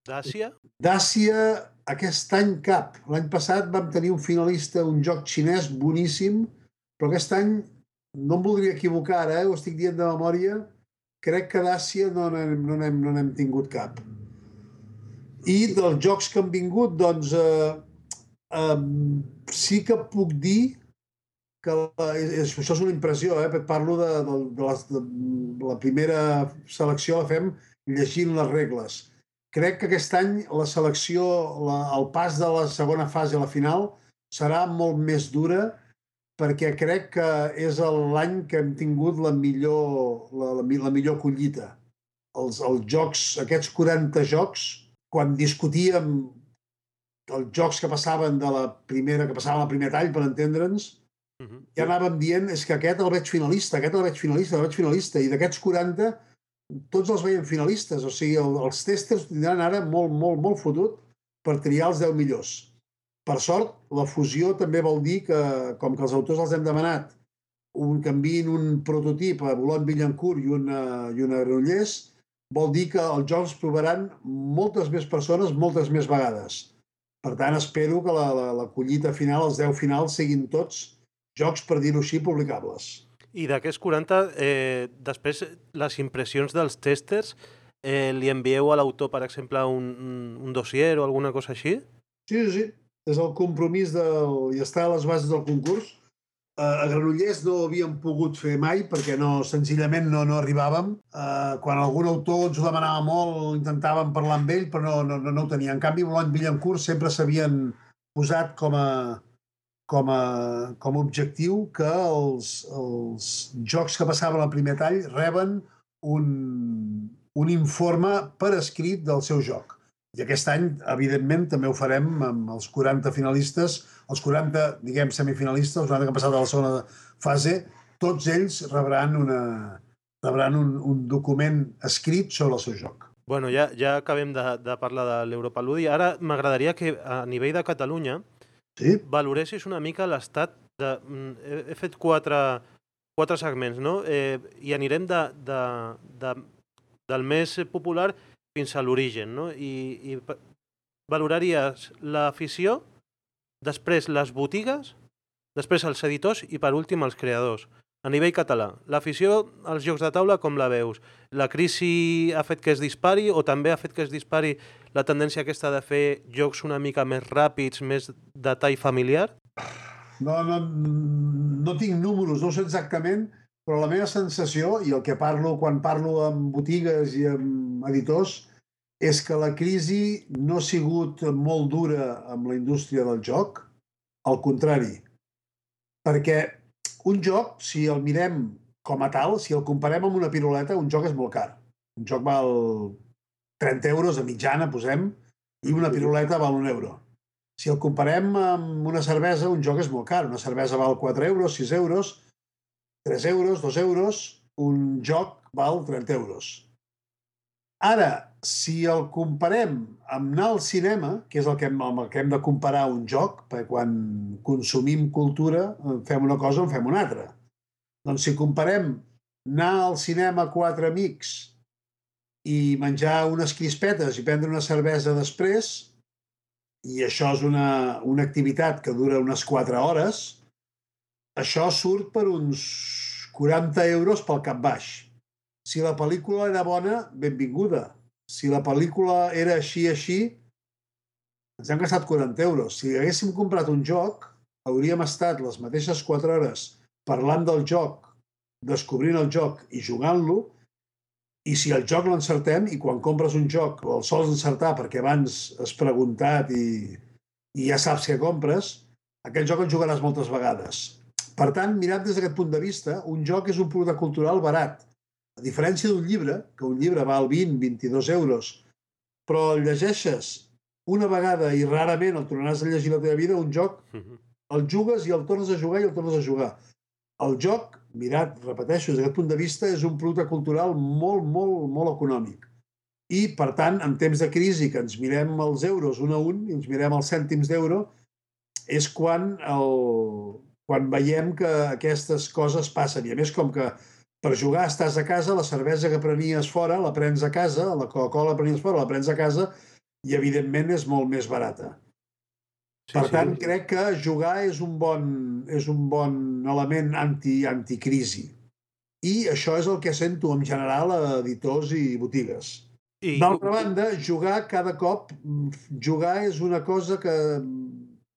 D'Àsia? D'Àsia, aquest any cap. L'any passat vam tenir un finalista, un joc xinès boníssim, però aquest any no em voldria equivocar eh? ho estic dient de memòria, crec que d'Àsia no n'hem no n'hem no n'hem tingut cap. I dels jocs que han vingut, doncs, eh, eh, sí que puc dir que la, és, això és una impressió, eh? parlo de, de, de, les, de, la primera selecció la fem llegint les regles Crec que aquest any la selecció, la, el pas de la segona fase a la final serà molt més dura perquè crec que és l'any que hem tingut la millor, la, la, la millor collita. Els, els jocs, aquests 40 jocs, quan discutíem els jocs que passaven de la primera, que passaven al primer tall, per entendre'ns, uh -huh. ja anàvem dient, és que aquest el veig finalista, aquest el veig finalista, el veig finalista, i d'aquests 40 tots els veiem finalistes, o sigui, el, els testers tindran ara molt, molt, molt fotut per triar els 10 millors. Per sort, la fusió també vol dir que, com que els autors els hem demanat un canviïn un prototip a Boulogne-Billancourt i una, i una Granollers, vol dir que els jocs provaran moltes més persones moltes més vegades. Per tant, espero que la, la, la collita final, els 10 finals, siguin tots jocs, per dir-ho així, publicables. I d'aquests 40, eh, després les impressions dels testers, eh, li envieu a l'autor, per exemple, un, un dossier o alguna cosa així? Sí, sí. És el compromís del... i està a les bases del concurs. A Granollers no ho havíem pogut fer mai perquè no, senzillament no, no arribàvem. Uh, quan algun autor ens ho demanava molt, intentàvem parlar amb ell, però no, no, no ho tenia. En canvi, Boulogne-Billancourt sempre s'havien posat com a, com a, com a objectiu que els, els jocs que passaven al primer tall reben un, un informe per escrit del seu joc. I aquest any, evidentment, també ho farem amb els 40 finalistes, els 40, diguem, semifinalistes, els 40 que han passat a la segona fase, tots ells rebran, una, rebran un, un document escrit sobre el seu joc. Bueno, ja, ja acabem de, de parlar de l'Europa Ludi. Ara m'agradaria que a nivell de Catalunya sí? valoressis una mica l'estat de... Mm, he, he fet quatre, quatre segments, no? Eh, I anirem de, de, de, del més popular fins a l'origen, no? I, i valoraries l'afició, després les botigues, després els editors i per últim els creadors. A nivell català, l'afició als jocs de taula com la veus? La crisi ha fet que es dispari o també ha fet que es dispari la tendència aquesta de fer jocs una mica més ràpids, més de tall familiar? No, no, no tinc números, no sé exactament, però la meva sensació, i el que parlo quan parlo amb botigues i amb editors, és que la crisi no ha sigut molt dura amb la indústria del joc, al contrari. Perquè un joc, si el mirem com a tal, si el comparem amb una piruleta, un joc és molt car. Un joc val 30 euros a mitjana, posem, i una piruleta val un euro. Si el comparem amb una cervesa, un joc és molt car. Una cervesa val 4 euros, 6 euros, 3 euros, 2 euros, un joc val 30 euros. Ara, si el comparem amb anar al cinema, que és el que, amb el que hem de comparar un joc, perquè quan consumim cultura fem una cosa o en fem una altra. Doncs si comparem anar al cinema quatre amics i menjar unes crispetes i prendre una cervesa després, i això és una, una activitat que dura unes 4 hores, això surt per uns 40 euros pel cap baix. Si la pel·lícula era bona, benvinguda. Si la pel·lícula era així, així, ens hem gastat 40 euros. Si haguéssim comprat un joc, hauríem estat les mateixes 4 hores parlant del joc, descobrint el joc i jugant-lo, i si el joc l'encertem, i quan compres un joc el sols encertar perquè abans has preguntat i, i ja saps què compres, aquest joc el jugaràs moltes vegades. Per tant, mirat des d'aquest punt de vista, un joc és un producte cultural barat. A diferència d'un llibre, que un llibre val 20, 22 euros, però el llegeixes una vegada i rarament el tornaràs a llegir la teva vida, un joc Mhm. el jugues i el tornes a jugar i el tornes a jugar. El joc, mirat, repeteixo, des d'aquest punt de vista, és un producte cultural molt, molt, molt econòmic. I, per tant, en temps de crisi, que ens mirem els euros un a un i ens mirem els cèntims d'euro, és quan, el, quan veiem que aquestes coses passen. I a més, com que per jugar estàs a casa, la cervesa que prenies fora la prens a casa, la Coca-Cola prenies fora la prens a casa i, evidentment, és molt més barata. Sí, Per sí. tant, crec que jugar és un bon, és un bon element anti, anticrisi. I això és el que sento en general a editors i botigues. I, D'altra banda, jugar cada cop, jugar és una cosa que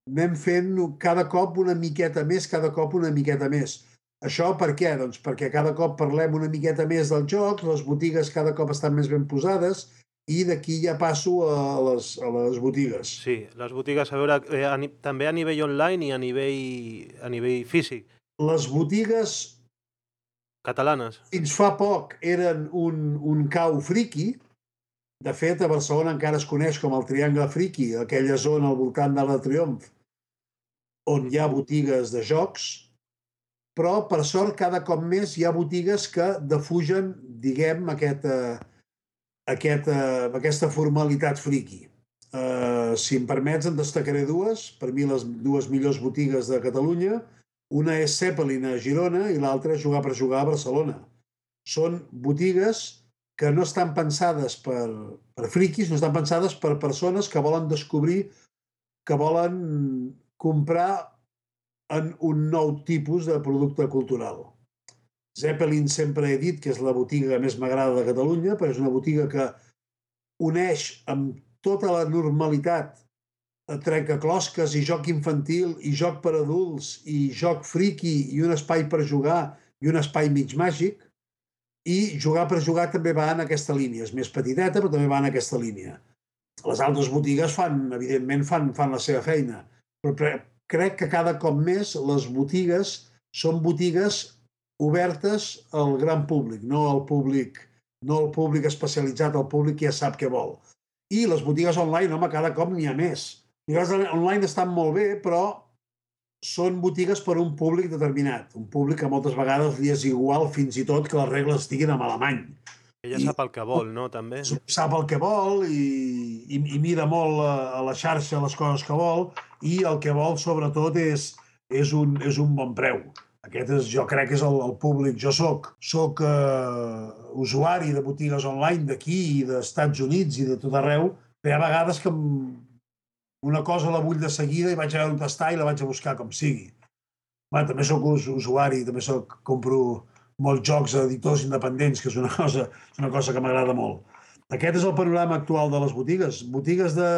anem fent cada cop una miqueta més, cada cop una miqueta més. Això per què? Doncs perquè cada cop parlem una miqueta més del joc, les botigues cada cop estan més ben posades i d'aquí ja passo a les, a les botigues. Sí, les botigues, a veure, eh, a, també a nivell online i a nivell, a nivell físic, Les botigues catalanes. fins fa poc eren un, un cau friki. De fet, a Barcelona encara es coneix com el Triangle Friki, aquella zona al voltant de la Triomf, on hi ha botigues de jocs, però, per sort, cada cop més hi ha botigues que defugen, diguem, aquesta, aquesta, aquesta formalitat friki. Uh, si em permets, en destacaré dues. Per mi, les dues millors botigues de Catalunya. Una és Zeppelin a Girona i l'altra Jugar per Jugar a Barcelona. Són botigues que no estan pensades per, per friquis, no estan pensades per persones que volen descobrir, que volen comprar en un nou tipus de producte cultural. Zeppelin sempre he dit que és la botiga més m'agrada de Catalunya, però és una botiga que uneix amb tota la normalitat trencaclosques i joc infantil i joc per adults i joc friki i un espai per jugar i un espai mig màgic i jugar per jugar també va en aquesta línia. És més petiteta, però també va en aquesta línia. Les altres botigues fan, evidentment, fan, fan la seva feina, però crec que cada cop més les botigues són botigues obertes al gran públic, no al públic, no al públic especialitzat, al públic que ja sap què vol. I les botigues online, home, cada cop n'hi ha més. Les online estan molt bé, però són botigues per a un públic determinat. Un públic que moltes vegades li és igual fins i tot que les regles estiguin en alemany. Ella I, sap el que vol, no? També. Sap el que vol i, i, i mira molt a, a la xarxa les coses que vol i el que vol, sobretot, és, és, un, és un bon preu. Aquest és, jo crec que és el, el públic. Jo soc, soc uh, usuari de botigues online d'aquí i d'Estats Units i de tot arreu, però hi ha vegades que una cosa la vull de seguida i vaig a veure on està i la vaig a buscar com sigui. Va, també sóc usuari, també sóc, compro molts jocs editors independents, que és una cosa, és una cosa que m'agrada molt. Aquest és el panorama actual de les botigues. Botigues de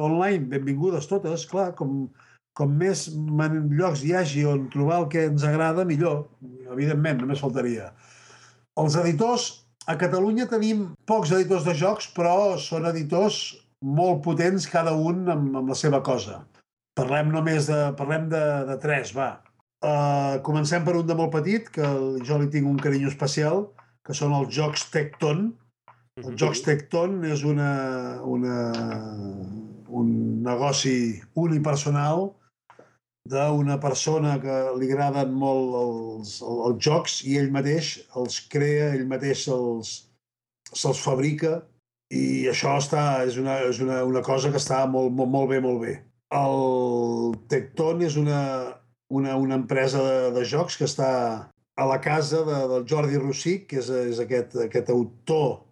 online, benvingudes totes, clar, com, com més llocs hi hagi on trobar el que ens agrada, millor. Evidentment, només faltaria. Els editors, a Catalunya tenim pocs editors de jocs, però són editors molt potents, cada un amb, amb la seva cosa. Parlem només de, parlem de, de tres, va. Uh, comencem per un de molt petit, que jo li tinc un carinyo especial, que són els jocs Tecton. Els jocs Tecton és una, una, un negoci unipersonal d'una persona que li agraden molt els, els jocs i ell mateix els crea, ell mateix se'ls se fabrica i això està, és, una, és una, una cosa que està molt, molt, molt bé, molt bé. El Tecton és una, una, una empresa de, de jocs que està a la casa de, del Jordi Rossic, que és, és aquest, aquest autor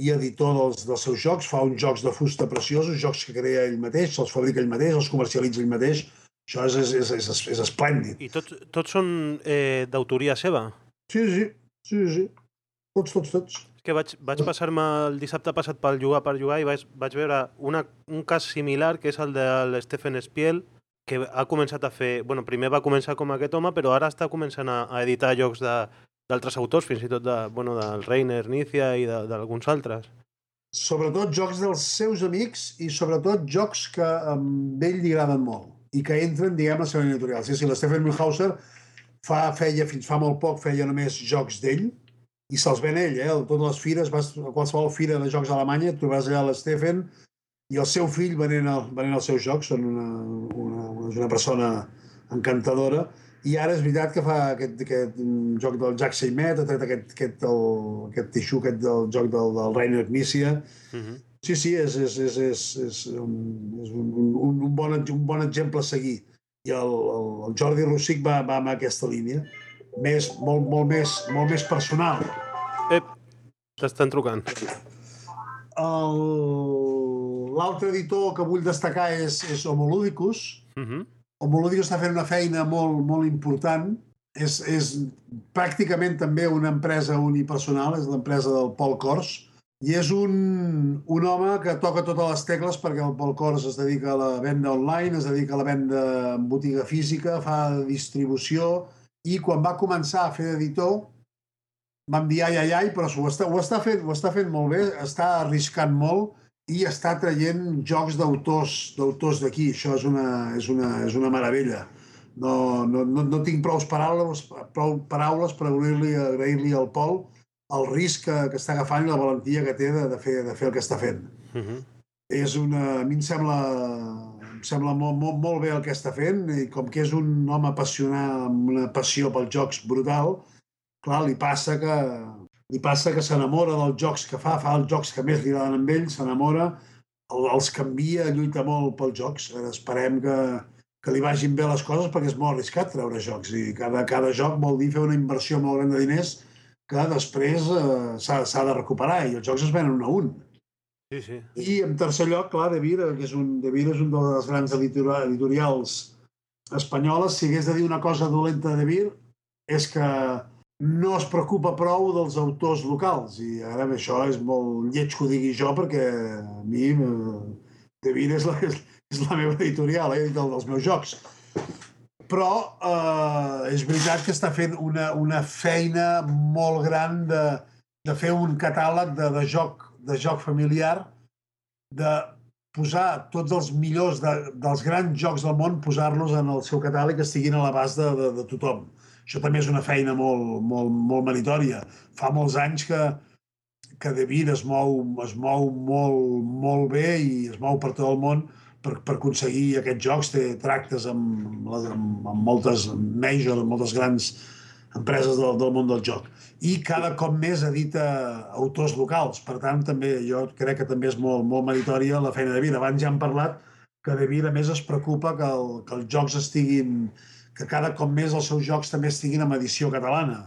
i editor dels, dels seus jocs, fa uns jocs de fusta preciosos, jocs que crea ell mateix, se'ls fabrica ell mateix, els comercialitza ell mateix, això és, és, és, és, és esplèndid. I tots, tots són eh, d'autoria seva? Sí, sí, sí, sí. Tots, tots, tots. És que vaig, vaig passar-me el dissabte passat pel jugar per jugar i vaig, vaig veure una, un cas similar, que és el de l'Stephen Spiel, que ha començat a fer... bueno, primer va començar com aquest home, però ara està començant a, a editar jocs d'altres autors, fins i tot de, bueno, del Reiner, Nícia i d'alguns altres. Sobretot jocs dels seus amics i sobretot jocs que a ell li agraden molt i que entren, diguem, a la seva editorial. Sí, sí, l'Stephen Milhauser fa, feia, fins fa molt poc, feia només jocs d'ell, i se'ls ven ell, eh? A totes les fires, vas a qualsevol fira de jocs a Alemanya, trobaràs allà l'Stephen i el seu fill venent, el, venent els seus jocs, són una, una, una, persona encantadora, i ara és veritat que fa aquest, aquest joc del Jack Seymet, ha tret aquest, aquest, el, aquest tixú, aquest del joc del, del Rainer Knizia, uh mhm. -huh Sí, sí, és, és, és, és, és, un, és un, un, un, bon, un bon exemple a seguir. I el, el, el Jordi Rossic va, va amb aquesta línia, més, molt, molt, més, molt més personal. Ep, t'estan trucant. L'altre editor que vull destacar és, és Homoludicus. Uh -huh. Homoludicus està fent una feina molt, molt important. És, és pràcticament també una empresa unipersonal, és l'empresa del Paul Kors, i és un, un home que toca totes les tecles perquè el Pol Cors es dedica a la venda online, es dedica a la venda en botiga física, fa distribució i quan va començar a fer d'editor vam dir ai, ai, ai, però ho està, ho, està fent, ho està fent molt bé, està arriscant molt i està traient jocs d'autors d'autors d'aquí. Això és una, és una, és una meravella. No, no, no, no tinc prou paraules, prou paraules per agrair-li agrair, al Pol el risc que, que està agafant i la valentia que té de, de, fer, de fer el que està fent. Uh mhm. -huh. És una, a mi em sembla, em sembla molt, molt, molt bé el que està fent i com que és un home apassionat amb una passió pels jocs brutal, clar, li passa que li passa que s'enamora dels jocs que fa, fa els jocs que més li agraden amb ell, s'enamora, el, els canvia, lluita molt pels jocs. Ara esperem que, que li vagin bé les coses perquè és molt arriscat treure jocs i cada, cada joc vol dir fer una inversió molt gran de diners que després eh, s'ha de recuperar i els jocs es venen un a un. Sí, sí. I en tercer lloc, clar, De Vir, que és un, De Vir és un dels grans editorials espanyoles. Si hagués de dir una cosa dolenta de De Vir, és que no es preocupa prou dels autors locals. I ara això és molt lleig que ho digui jo, perquè a mi eh, De és la, és la meva editorial, he dit el dels meus jocs. Però eh, és veritat que està fent una, una feina molt gran de, de fer un catàleg de, de, joc, de joc familiar, de posar tots els millors de, dels grans jocs del món, posar-los en el seu catàleg que estiguin a l'abast de, de, de tothom. Això també és una feina molt, molt, molt meritòria. Fa molts anys que, que De Vir es mou, es mou molt, molt bé i es mou per tot el món per, per aconseguir aquests jocs. Té tractes amb, amb, amb moltes majors, amb moltes grans empreses del, del món del joc. I cada cop més edita autors locals. Per tant, també jo crec que també és molt, molt meritòria la feina de Vir. Abans ja hem parlat que De Vir, a més, es preocupa que, el, que els jocs estiguin que cada cop més els seus jocs també estiguin en edició catalana.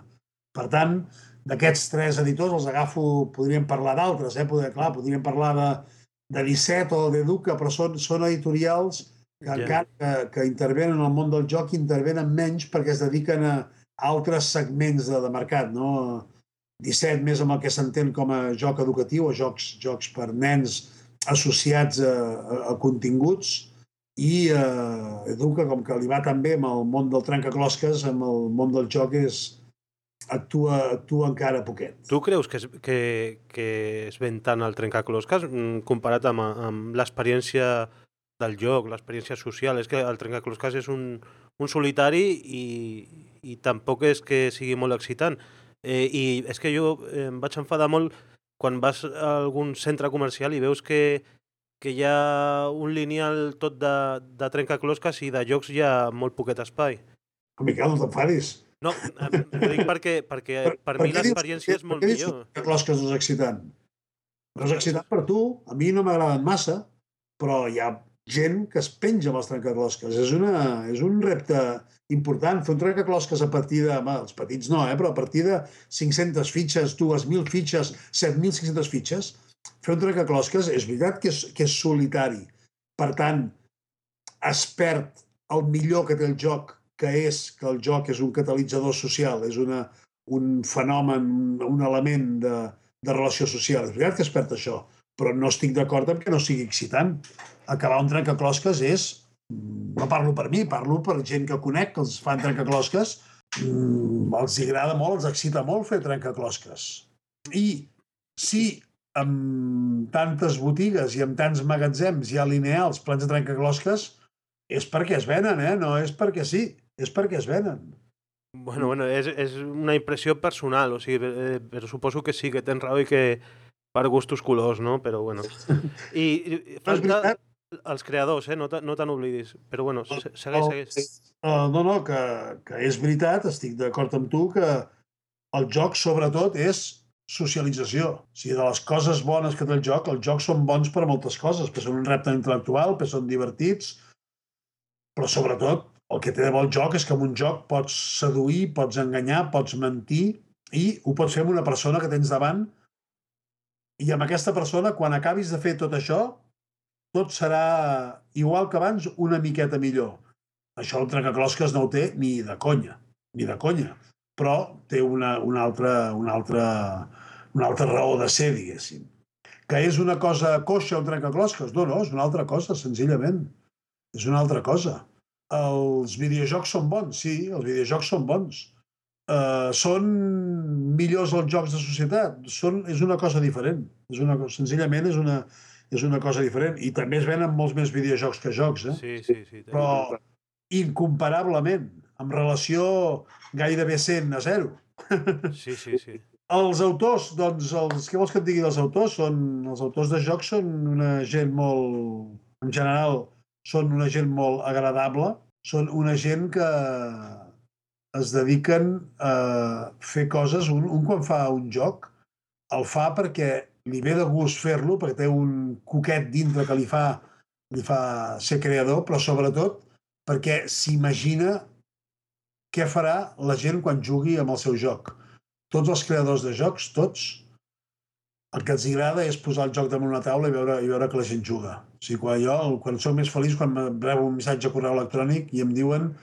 Per tant, d'aquests tres editors els agafo, podríem parlar d'altres, eh? Poder, clar, podríem parlar de, de 17 o d'Educa, però són, són editorials que Ja. encara que, que intervenen en el món del joc, intervenen menys perquè es dediquen a, a altres segments de, de mercat, no? 17 més amb el que s'entén com a joc educatiu o jocs, jocs per nens associats a, a, a continguts i eh, Educa, com que li va tan bé amb el món del trencaclosques, amb el món del joc, és, actua, actua encara poquet. Tu creus que es, que, que es ven tant el trencaclosques mm, comparat amb, amb l'experiència del joc, l'experiència social? És que el trencaclosques és un, un solitari i, i tampoc és que sigui molt excitant. Eh, I és que jo em vaig enfadar molt quan vas a algun centre comercial i veus que, que hi ha un lineal tot de, de trencaclosques i de jocs hi ha molt poquet espai. Miquel, no t'enfadis. No, ho dic perquè, perquè per, mi què dius- l'experiència és molt per què dius millor. que no és excitant? No és excitant per tu, a mi no m'agraden massa, però hi ha gent que es penja amb els trencaclosques. És, una, és un repte important. Fer un trencaclosques a partir de... Home, els petits no, eh? però a partir de 500 fitxes, 2.000 fitxes, 7.500 fitxes, fer un trencaclosques és veritat que és, que és solitari. Per tant, es perd el millor que té el joc, que és que el joc és un catalitzador social, és una, un fenomen, un element de, de relació social. És veritat que es perd això, però no estic d'acord amb que no sigui excitant. Acabar un trencaclosques és... No parlo per mi, parlo per gent que conec, que els fan trencaclosques, mm, els agrada molt, els excita molt fer trencaclosques. I si amb tantes botigues i amb tants magatzems ha lineals plans de trencaclosques, és perquè es venen, eh? No és perquè sí, és perquè es venen. Bueno, bueno, és, és una impressió personal, o sigui, eh, però suposo que sí, que tens raó i que per gustos colors, no? Però bueno. I, i falta els creadors, eh? No te- no n'oblidis. Però bueno, se- segueix, segueix. Uh, no, no, que, que és veritat, estic d'acord amb tu, que el joc, sobretot, és socialització. O sigui, de les coses bones que té el joc, els jocs són bons per a moltes coses, perquè són un repte intel·lectual, perquè són divertits, però sobretot el que té de bo el joc és que amb un joc pots seduir, pots enganyar, pots mentir i ho pots fer amb una persona que tens davant i amb aquesta persona, quan acabis de fer tot això, tot serà igual que abans, una miqueta millor. Això el trencaclosques no ho té ni de conya, ni de conya, però té una, una, altra, una, altra, una altra raó de ser, diguéssim. Que és una cosa coixa un trencaclosques? No, no, és una altra cosa, senzillament. És una altra cosa. Els videojocs són bons, sí, els videojocs són bons. Uh, són millors els jocs de societat? Són, és una cosa diferent. És una, senzillament és una, és una cosa diferent. I també es venen molts més videojocs que jocs, eh? Sí, sí, sí. però incomparablement, amb relació gairebé 100 a 0. Sí, sí, sí. Els autors, doncs, els, què vols que et digui dels autors? Són, els autors de jocs són una gent molt, en general, són una gent molt agradable, són una gent que es dediquen a fer coses, un, un quan fa un joc, el fa perquè li ve de gust fer-lo perquè té un coquet dintre que li fa, li fa ser creador, però sobretot perquè s'imagina què farà la gent quan jugui amb el seu joc. Tots els creadors de jocs, tots, el que els agrada és posar el joc damunt una taula i veure, i veure que la gent juga. O sigui, quan jo, quan soc més feliç, quan rebo un missatge a correu electrònic i em diuen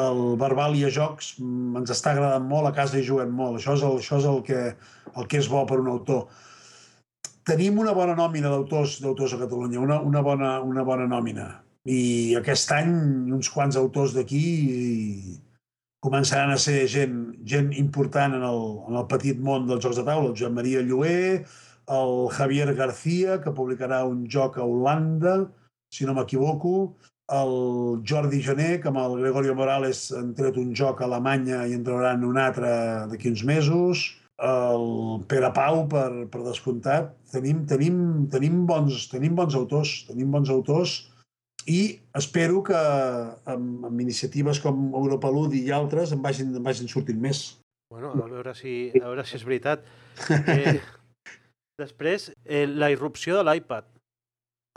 el verbal i a jocs ens està agradant molt, a casa hi juguem molt. Això és el, això és el, que, el que és bo per un autor. Tenim una bona nòmina d'autors d'autors a Catalunya, una, una, bona, una bona nòmina. I aquest any uns quants autors d'aquí començaran a ser gent, gent important en el, en el petit món dels jocs de taula. El Joan Maria Lluer, el Javier García, que publicarà un joc a Holanda, si no m'equivoco, el Jordi Gené, que amb el Gregorio Morales han tret un joc a Alemanya i en trauran un altre d'aquí uns mesos, el Pere Pau, per, per descomptat. Tenim, tenim, tenim, bons, tenim bons autors, tenim bons autors i espero que amb, amb iniciatives com Europa Ludi i altres en vagin, en vagin sortint més. Bueno, a veure si, a veure si és veritat. Eh, després, eh, la irrupció de l'iPad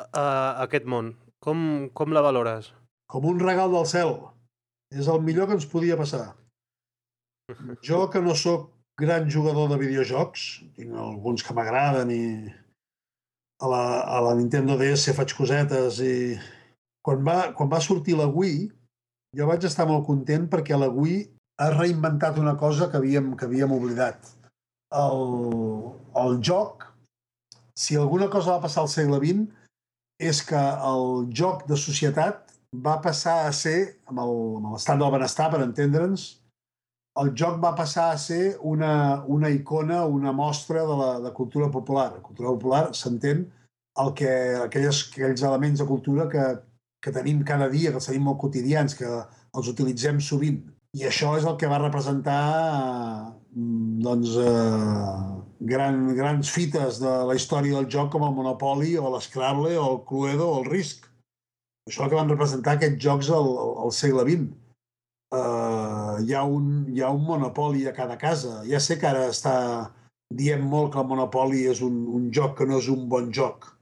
a, a aquest món. Com, com la valores? Com un regal del cel. És el millor que ens podia passar. Jo, que no sóc gran jugador de videojocs, tinc alguns que m'agraden i a la, a la Nintendo DS faig cosetes i quan va, quan va sortir la Wii jo vaig estar molt content perquè la Wii ha reinventat una cosa que havíem, que havíem oblidat. El, el joc, si alguna cosa va passar al segle XX, és que el joc de societat va passar a ser, amb l'estat del benestar, per entendre'ns, el joc va passar a ser una, una icona, una mostra de la de cultura popular. La cultura popular s'entén el que, aquells, aquells elements de cultura que, que tenim cada dia, que tenim molt quotidians, que els utilitzem sovint. I això és el que va representar doncs, eh, gran, grans fites de la història del joc com el Monopoly o l'Scrabble o el Cluedo o el Risk. Això que van representar aquests jocs al, al segle XX. Uh, hi, ha un, hi ha un monopoli a cada casa. Ja sé que ara està dient molt que el Monopoly és un, un joc que no és un bon joc.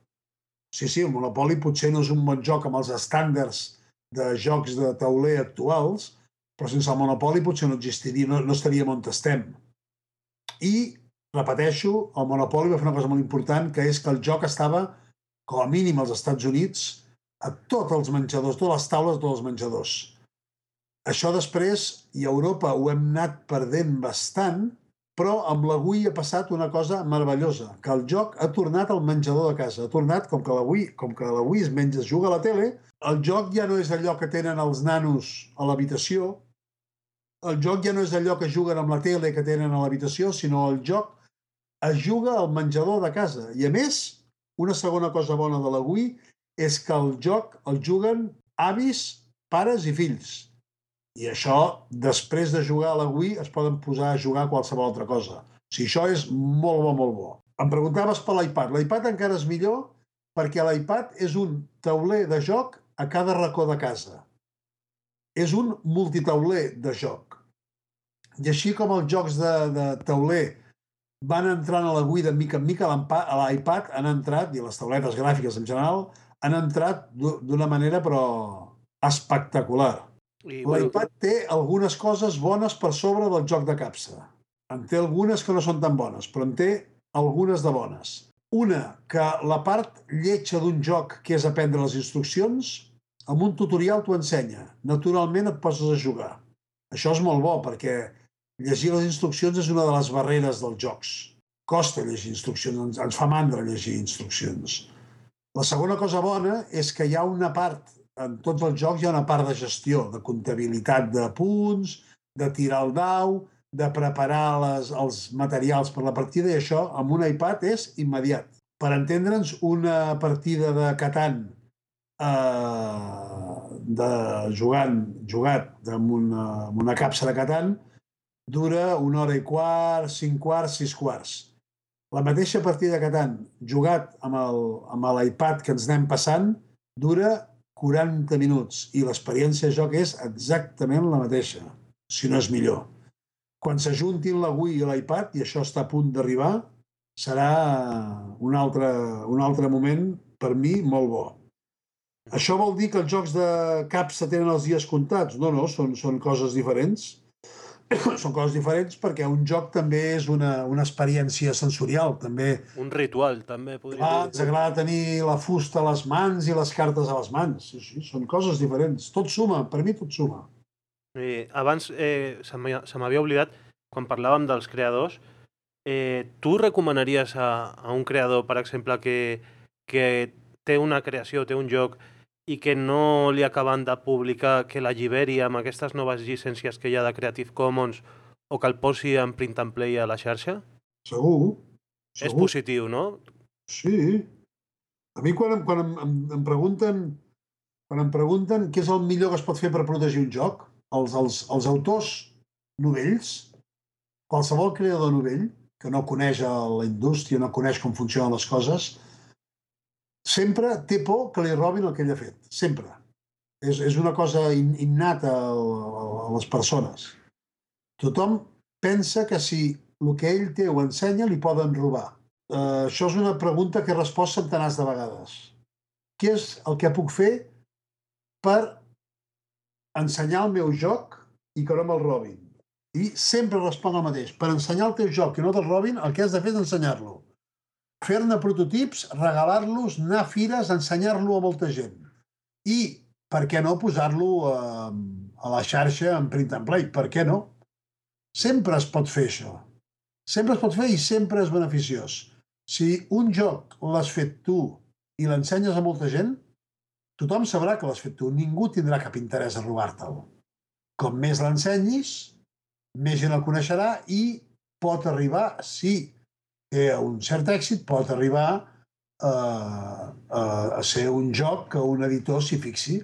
Sí, sí, el Monopoly potser no és un bon joc amb els estàndards de jocs de tauler actuals, però sense el Monopoly potser no existiria, no, no estaríem on estem. I repeteixo, el Monopoli va fer una cosa molt important, que és que el joc estava, com a mínim als Estats Units, a tots els menjadors, totes les taules de tots els menjadors. Això després, i a Europa ho hem anat perdent bastant, però amb la Wii ha passat una cosa meravellosa, que el joc ha tornat al menjador de casa. Ha tornat, com que la Wii, com que la Wii es menja, es juga a la tele, el joc ja no és allò que tenen els nanos a l'habitació, el joc ja no és allò que juguen amb la tele que tenen a l'habitació, sinó el joc es juga al menjador de casa. I a més, una segona cosa bona de la Wii és que el joc el juguen avis, pares i fills. I això, després de jugar a la Wii, es poden posar a jugar a qualsevol altra cosa. O sigui, això és molt bo, molt bo. Em preguntaves per l'iPad. L'iPad encara és millor perquè l'iPad és un tauler de joc a cada racó de casa. És un multitauler de joc. I així com els jocs de, de tauler van entrant a la Wii de mica en mica, a l'iPad han entrat, i les tauletes gràfiques en general, han entrat d'una manera però espectacular. L'iPad té algunes coses bones per sobre del joc de capsa. En té algunes que no són tan bones, però en té algunes de bones. Una, que la part lletja d'un joc, que és aprendre les instruccions, amb un tutorial t'ho ensenya. Naturalment et poses a jugar. Això és molt bo, perquè llegir les instruccions és una de les barreres dels jocs. Costa llegir instruccions, ens, ens fa mandra llegir instruccions. La segona cosa bona és que hi ha una part, en tots els jocs hi ha una part de gestió, de comptabilitat de punts, de tirar el dau, de preparar les, els materials per la partida i això amb un iPad és immediat. Per entendre'ns, una partida de Catan eh, de jugant, jugat amb una, amb una capsa de Catan dura una hora i quart, cinc quarts, sis quarts. La mateixa partida que tant jugat amb l'iPad que ens anem passant dura 40 minuts i l'experiència de joc és exactament la mateixa, si no és millor. Quan s'ajuntin la Wii i l'iPad, i això està a punt d'arribar, serà un altre, un altre moment, per mi, molt bo. Això vol dir que els jocs de capsa tenen els dies comptats? No, no, són, són coses diferents. Són coses diferents perquè un joc també és una, una experiència sensorial, també. Un ritual, també, podria Ah, dir. ens agrada tenir la fusta a les mans i les cartes a les mans. Sí, sí, són coses diferents. Tot suma, per mi tot suma. Eh, abans eh, se m'havia oblidat, quan parlàvem dels creadors, eh, tu recomanaries a, a un creador, per exemple, que, que té una creació, té un joc, i que no li acaben de publicar, que l'alliberi amb aquestes noves llicències que hi ha de Creative Commons o que el posi en print and play a la xarxa? Segur. És segur. positiu, no? Sí. A mi quan, em, quan em, em, em pregunten quan em pregunten què és el millor que es pot fer per protegir un joc, els, els, els autors novells, qualsevol creador novell que no coneix la indústria, no coneix com funcionen les coses, sempre té por que li robin el que ell ha fet. Sempre. És, és una cosa in, innata a, a, les persones. Tothom pensa que si el que ell té ho ensenya, li poden robar. Uh, això és una pregunta que he respost centenars de vegades. Què és el que puc fer per ensenyar el meu joc i que no me'l robin? I sempre responc el mateix. Per ensenyar el teu joc i no te'l robin, el que has de fer és ensenyar-lo. Fer-ne prototips, regalar-los, anar a fires, ensenyar-lo a molta gent. I, per què no, posar-lo a, a la xarxa en print and play? Per què no? Sempre es pot fer això. Sempre es pot fer i sempre és beneficiós. Si un joc l'has fet tu i l'ensenyes a molta gent, tothom sabrà que l'has fet tu. Ningú tindrà cap interès a robar-te'l. Com més l'ensenyis, més gent el coneixerà i pot arribar, si té un cert èxit, pot arribar a, a, a ser un joc que un editor s'hi fixi.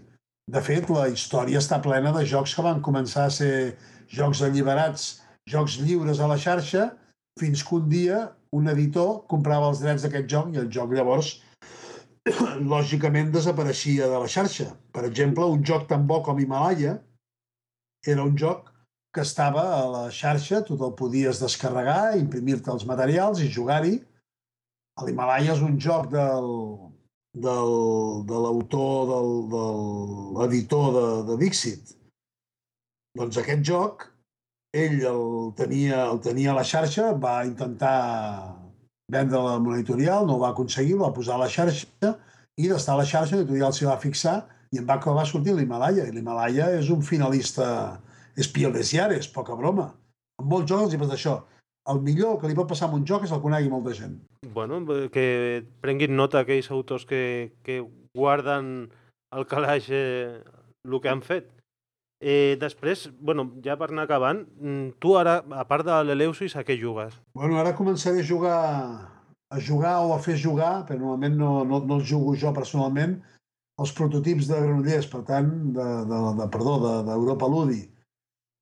De fet, la història està plena de jocs que van començar a ser jocs alliberats, jocs lliures a la xarxa, fins que un dia un editor comprava els drets d'aquest joc i el joc llavors lògicament desapareixia de la xarxa. Per exemple, un joc tan bo com Himalaya era un joc que estava a la xarxa, tu te'l podies descarregar, imprimir-te els materials i jugar-hi. L'Himalaya és un joc del, del, de l'autor, del, de l'editor de, de Dixit. Doncs aquest joc, ell el tenia, el tenia a la xarxa, va intentar vendre-la una editorial, no ho va aconseguir, va posar a la xarxa i d'estar a la xarxa l'editorial s'hi va fixar i en va acabar sortint l'Himalaya. I l'Himalaya és un finalista, és Pielesiares, poca broma. En molts jocs els hi passa això. El millor que li pot passar amb un joc és el conegui molta gent. Bueno, que prenguin nota aquells autors que, que guarden al calaix eh, el que han fet. Eh, després, bueno, ja per anar acabant, mm, tu ara, a part de l'Eleusis, a què jugues? Bueno, ara començaré a jugar a jugar o a fer jugar, però normalment no, no, no els jugo jo personalment, els prototips de Granollers, per tant, de, de, de perdó, d'Europa de, Ludi.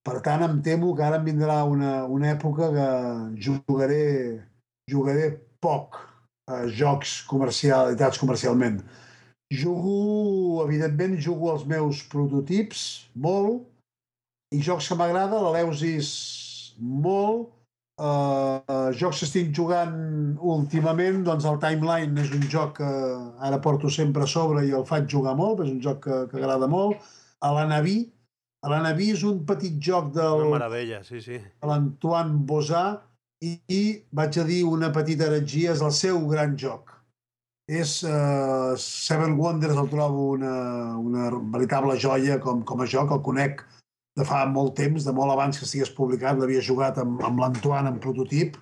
Per tant, em temo que ara em vindrà una, una època que jugaré, jugaré poc a jocs comercialitats comercialment. Jugo, evidentment, jugo els meus prototips, molt, i jocs que m'agrada, l'Eleusis, molt, uh, jocs que estic jugant últimament, doncs el Timeline és un joc que ara porto sempre a sobre i el faig jugar molt, és un joc que, que agrada molt. A la Naví, a la Naví és un petit joc del... Una meravella, sí, sí. l'Antoine Bosà i, i, vaig a dir una petita heretgia, és el seu gran joc. És uh, Seven Wonders, el trobo una, una veritable joia com, com a joc, el conec de fa molt temps, de molt abans que estigués publicat, l'havia jugat amb, amb l'Antoine en prototip,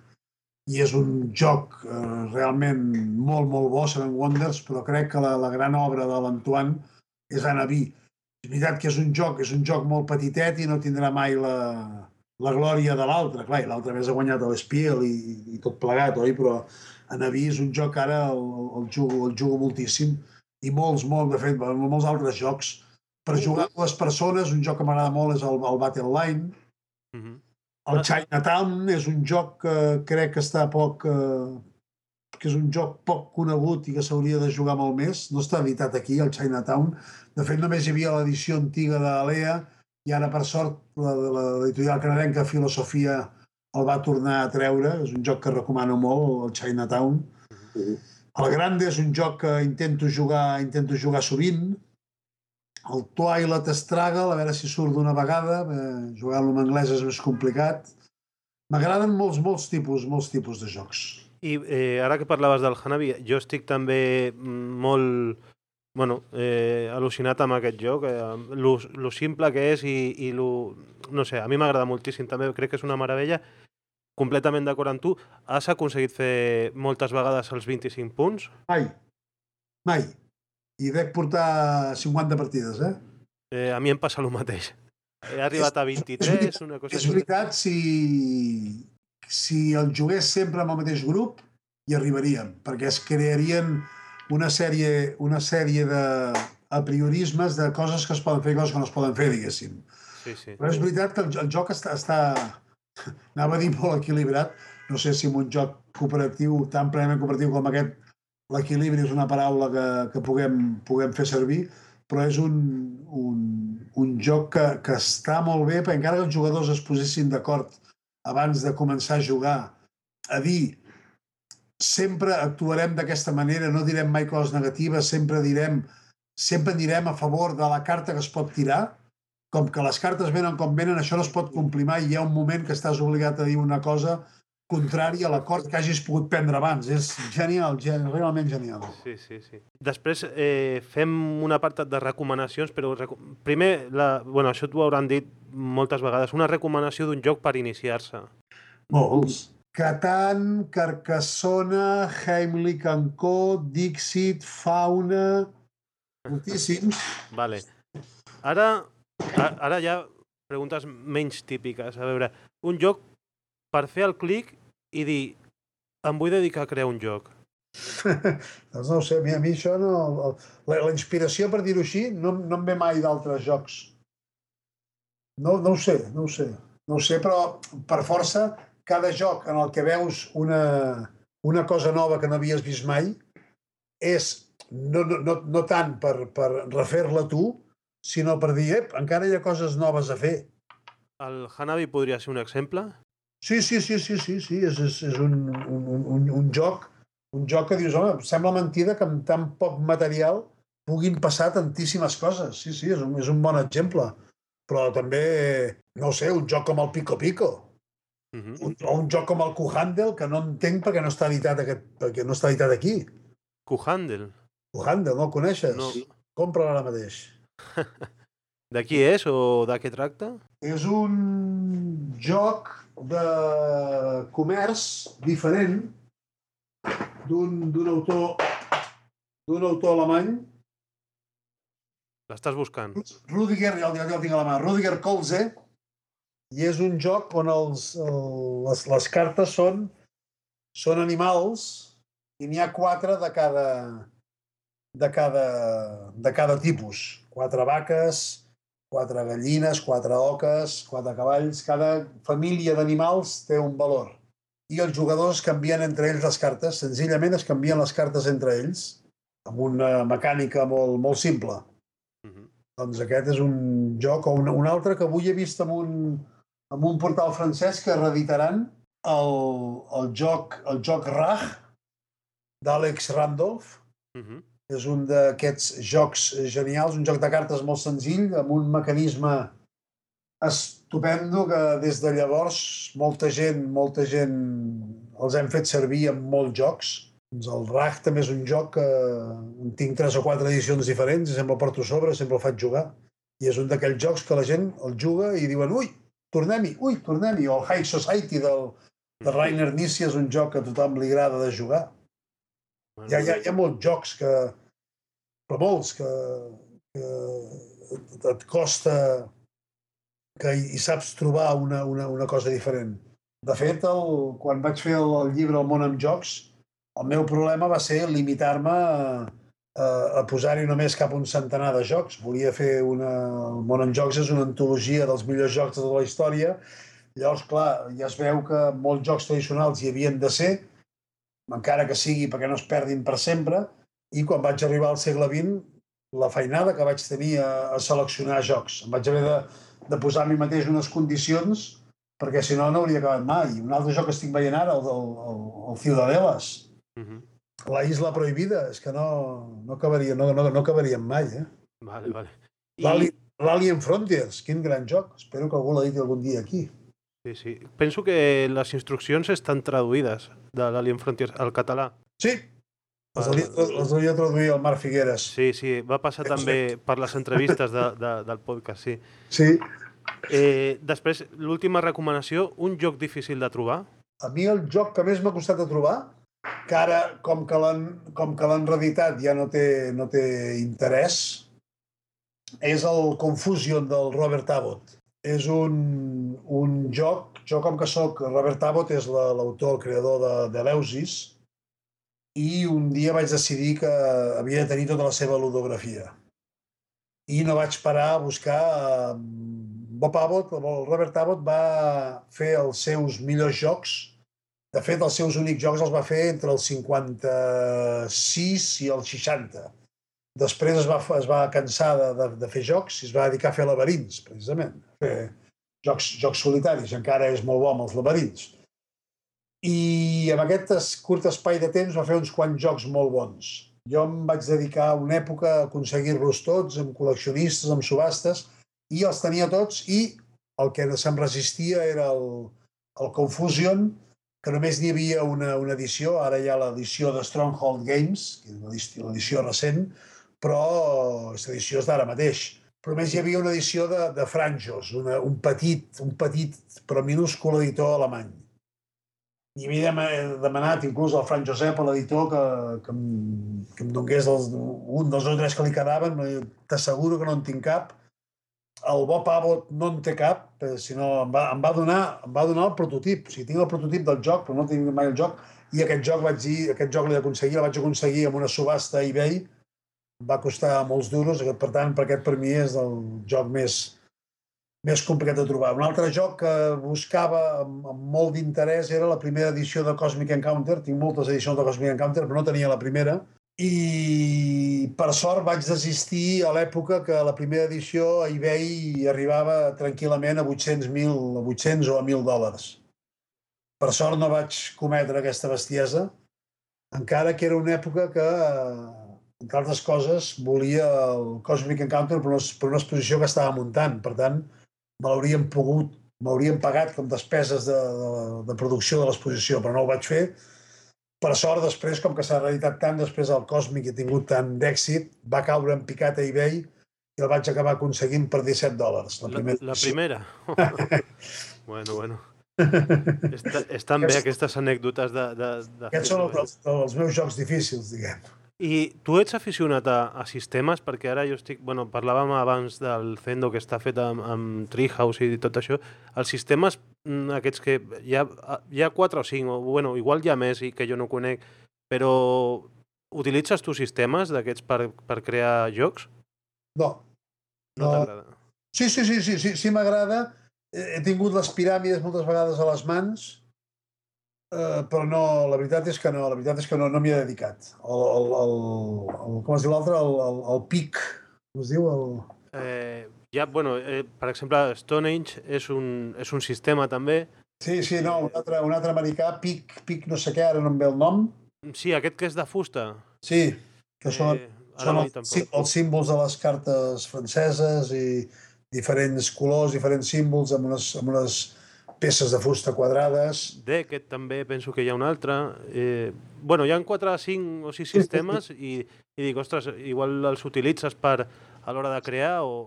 i és un joc eh, realment molt, molt bo, Seven Wonders, però crec que la, la gran obra de l'Antoine és Anaví. És veritat que és un joc, és un joc molt petitet i no tindrà mai la, la glòria de l'altre. Clar, i l'altre més ha guanyat l'Espiel i, i tot plegat, oi? Però Anaví és un joc que ara el, el, jugo, el jugo moltíssim i molts, molt, de fet, molts altres jocs per jugar amb dues persones, un joc que m'agrada molt és el, el Battle Line. Uh -huh. El Chinatown és un joc que crec que està poc... Eh, que és un joc poc conegut i que s'hauria de jugar molt més. No està editat aquí, el Chinatown. De fet, només hi havia l'edició antiga de l'EA i ara, per sort, l'editorial canadenca Filosofia el va tornar a treure. És un joc que recomano molt, el Chinatown. El Grande és un joc que intento jugar, intento jugar sovint. El Twilight Struggle, a veure si surt d'una vegada. Eh, Jugar-lo en anglès és més complicat. M'agraden molts, molts tipus, molts tipus de jocs. I eh, ara que parlaves del Hanabi, jo estic també mm, molt bueno, eh, al·lucinat amb aquest joc, eh, lo, lo simple que és i, i lo, no sé, a mi m'agrada moltíssim també, crec que és una meravella, completament d'acord amb tu. Has aconseguit fer moltes vegades els 25 punts? Mai. Mai. I dec portar 50 partides, eh? eh a mi em passa el mateix. He arribat a 23, una cosa És veritat, si, si el jugués sempre amb el mateix grup, hi arribaríem, perquè es crearien una sèrie, una sèrie de a priorismes de coses que es poden fer i coses que no es poden fer, diguéssim. Sí, sí. Però és veritat que el, el joc està, està, anava a dir molt equilibrat. No sé si en un joc cooperatiu, tan plenament cooperatiu com aquest, l'equilibri és una paraula que, que puguem, puguem fer servir, però és un, un, un joc que, que està molt bé, perquè encara que els jugadors es posessin d'acord abans de començar a jugar, a dir sempre actuarem d'aquesta manera, no direm mai coses negatives, sempre direm sempre anirem a favor de la carta que es pot tirar, com que les cartes venen com venen, això no es pot complir mai, hi ha un moment que estàs obligat a dir una cosa contrària a l'acord que hagis pogut prendre abans. És genial, gen realment genial. Sí, sí, sí. Després eh, fem un apartat de recomanacions, però reco primer, la, bueno, això t'ho hauran dit moltes vegades, una recomanació d'un joc per iniciar-se. Molts. Catan, Carcassona, Heimlich Co, Dixit, Fauna... Moltíssims. Vale. Ara, ara ja preguntes menys típiques. A veure, un joc per fer el clic i dir em vull dedicar a crear un joc? doncs no ho sé, a mi, a mi això no... La, la inspiració, per dir-ho així, no, no em ve mai d'altres jocs. No, no ho sé, no ho sé. No ho sé, però per força, cada joc en el que veus una, una cosa nova que no havies vist mai és no, no, no, no tant per, per refer-la tu, sinó per dir, ep, encara hi ha coses noves a fer. El Hanabi podria ser un exemple? Sí, sí, sí, sí, sí, sí. És, és, és un, un, un, un joc un joc que dius, home, sembla mentida que amb tan poc material puguin passar tantíssimes coses. Sí, sí, és un, és un bon exemple. Però també, no sé, un joc com el Pico Pico. Uh -huh. un, o un joc com el Kuhandel, que no entenc perquè no està editat, aquest, perquè no està editat aquí. Kuhandel? Kuhandel, no el coneixes? No. Compra-la ara mateix. de qui és o de què tracta? És un joc de comerç diferent d'un autor d'un autor alemany L'estàs buscant? Rudiger, ja el, ja el tinc a la mà. Rudiger Kolze, i és un joc on els, el, les, les cartes són, són animals i n'hi ha quatre de cada, de cada, de cada tipus. Quatre vaques, quatre gallines, quatre oques, quatre cavalls. Cada família d'animals té un valor. I els jugadors canvien entre ells les cartes. Senzillament es canvien les cartes entre ells amb una mecànica molt, molt simple. Uh -huh. Doncs aquest és un joc, o un, un altre que avui he vist en un, en un portal francès que reeditaran el, el joc, el joc Rag d'Àlex Randolph. Uh -huh és un d'aquests jocs genials, un joc de cartes molt senzill, amb un mecanisme estupendo que des de llavors molta gent, molta gent els hem fet servir en molts jocs. Doncs el RAG també és un joc que en tinc tres o quatre edicions diferents i sempre el porto sobre, sempre el faig jugar. I és un d'aquells jocs que la gent el juga i diuen ui, tornem-hi, ui, tornem-hi. O el High Society del, de Rainer Nissi és un joc que a tothom li agrada de jugar. Hi ha, hi ha, hi ha molts jocs que, però molts que, que et costa que hi, hi saps trobar una, una, una cosa diferent. De fet, el, quan vaig fer el, el llibre El món amb jocs, el meu problema va ser limitar-me a, a, a posar-hi només cap un centenar de jocs. Volia fer una... El món amb jocs és una antologia dels millors jocs de tota la història. Llavors, clar, ja es veu que molts jocs tradicionals hi havien de ser, encara que sigui perquè no es perdin per sempre, i quan vaig arribar al segle XX, la feinada que vaig tenir a, a seleccionar jocs. Em vaig haver de, de posar a mi mateix unes condicions perquè si no, no hauria acabat mai. Un altre joc que estic veient ara, el del el, el Ciudadelas, Uh -huh. la Isla Prohibida, és que no, no, acabaria, no, no, no acabaríem mai, eh? Vale, vale. I, L'Alien Frontiers, quin gran joc. Espero que algú l'ha dit algun dia aquí. Sí, sí. Penso que les instruccions estan traduïdes de l'Alien Frontiers al català. Sí, les hauria, les hauria traduir el Marc Figueres. Sí, sí, va passar també per les entrevistes de, de, del podcast, sí. sí. Eh, després, l'última recomanació, un joc difícil de trobar. A mi el joc que més m'ha costat de trobar, que ara, com que l'han reeditat, ja no té, no té interès, és el Confusion del Robert Abbott. És un, un joc, jo com que sóc, Robert Abbott és la- l'autor, el creador de, de l'Eusis, i un dia vaig decidir que havia de tenir tota la seva ludografia. I no vaig parar a buscar... eh, Bob Abbott, el Robert Abbott, va fer els seus millors jocs. De fet, els seus únics jocs els va fer entre el 56 i el 60. Després es va, es va cansar de, de, de fer jocs i es va dedicar a fer laberints, precisament. A fer jocs, jocs solitaris. Encara és molt bo amb els laberints. I en aquest es- curt espai de temps va fer uns quants jocs molt bons. Jo em vaig dedicar una època a aconseguir-los tots, amb col·leccionistes, amb subhastes, i els tenia tots, i el que se'm resistia era el, el Confusion, que només n'hi havia una, una edició, ara hi ha l'edició de Stronghold Games, que és l'edició recent, però aquesta edició és d'ara mateix. Però només hi havia una edició de, de Franjos, una, un petit, un petit però minúscul editor alemany. I havia dema- demanat inclús al Fran Josep, a l'editor, que, que, em, que em donés els, un dels o tres que li quedaven. T'asseguro que no en tinc cap. El Bob Abbott no en té cap, eh, sinó em va, em, va donar, em va donar el prototip. O sigui, tinc el prototip del joc, però no tinc mai el joc. I aquest joc vaig dir, aquest joc l'he d'aconseguir, el vaig aconseguir amb una subhasta a eBay. Va costar molts duros, per tant, per aquest per mi és el joc més, més complicat de trobar. Un altre joc que buscava amb, amb molt d'interès era la primera edició de Cosmic Encounter. Tinc moltes edicions de Cosmic Encounter, però no tenia la primera. I per sort vaig desistir a l'època que la primera edició a eBay arribava tranquil·lament a 800.000, a 800 o a 1.000 dòlars. Per sort no vaig cometre aquesta bestiesa, encara que era una època que, entre altres coses, volia el Cosmic Encounter per una, per una exposició que estava muntant. Per tant, me l'haurien pogut, m'haurien pagat com despeses de, de, de producció de l'exposició, però no ho vaig fer. Per sort, després, com que s'ha reeditat tant, després el Cosmic ha tingut tant d'èxit, va caure en picat a eBay i el vaig acabar aconseguint per 17 dòlars. La La, primera. la primera? bueno, bueno. Està, estan bé aquestes anècdotes de... de, de Aquests són els, els, els meus jocs difícils, diguem. I tu ets aficionat a, a sistemes? Perquè ara jo estic... Bueno, parlàvem abans del Zendo que està fet amb, amb Treehouse i tot això. Els sistemes mm, aquests que hi ha, hi ha quatre o cinc, o bueno, igual hi ha més i que jo no conec, però utilitzes tu sistemes d'aquests per, per crear jocs? No. No, No. t'agrada? Sí, sí, sí, sí, sí, sí m'agrada. He he tingut les piràmides moltes vegades a les mans, eh, però no, la veritat és que no, la veritat és que no, no m'hi he dedicat. El, el, el, el, com es diu l'altre? El, el, el pic, com es diu? El... Eh, ja, bueno, eh, per exemple, Stonehenge és un, és un sistema també. Sí, sí, no, un altre, un altre americà, pic, pic no sé què, ara no em ve el nom. Sí, aquest que és de fusta. Sí, que són, Eh, són tampoc. sí, els símbols de les cartes franceses i diferents colors, diferents símbols amb unes, amb unes peces de fusta quadrades. D'aquest també penso que hi ha un altre. Eh, bueno, hi ha 4, 5 o 6 sistemes i, i dic, ostres, igual els utilitzes per a l'hora de crear o,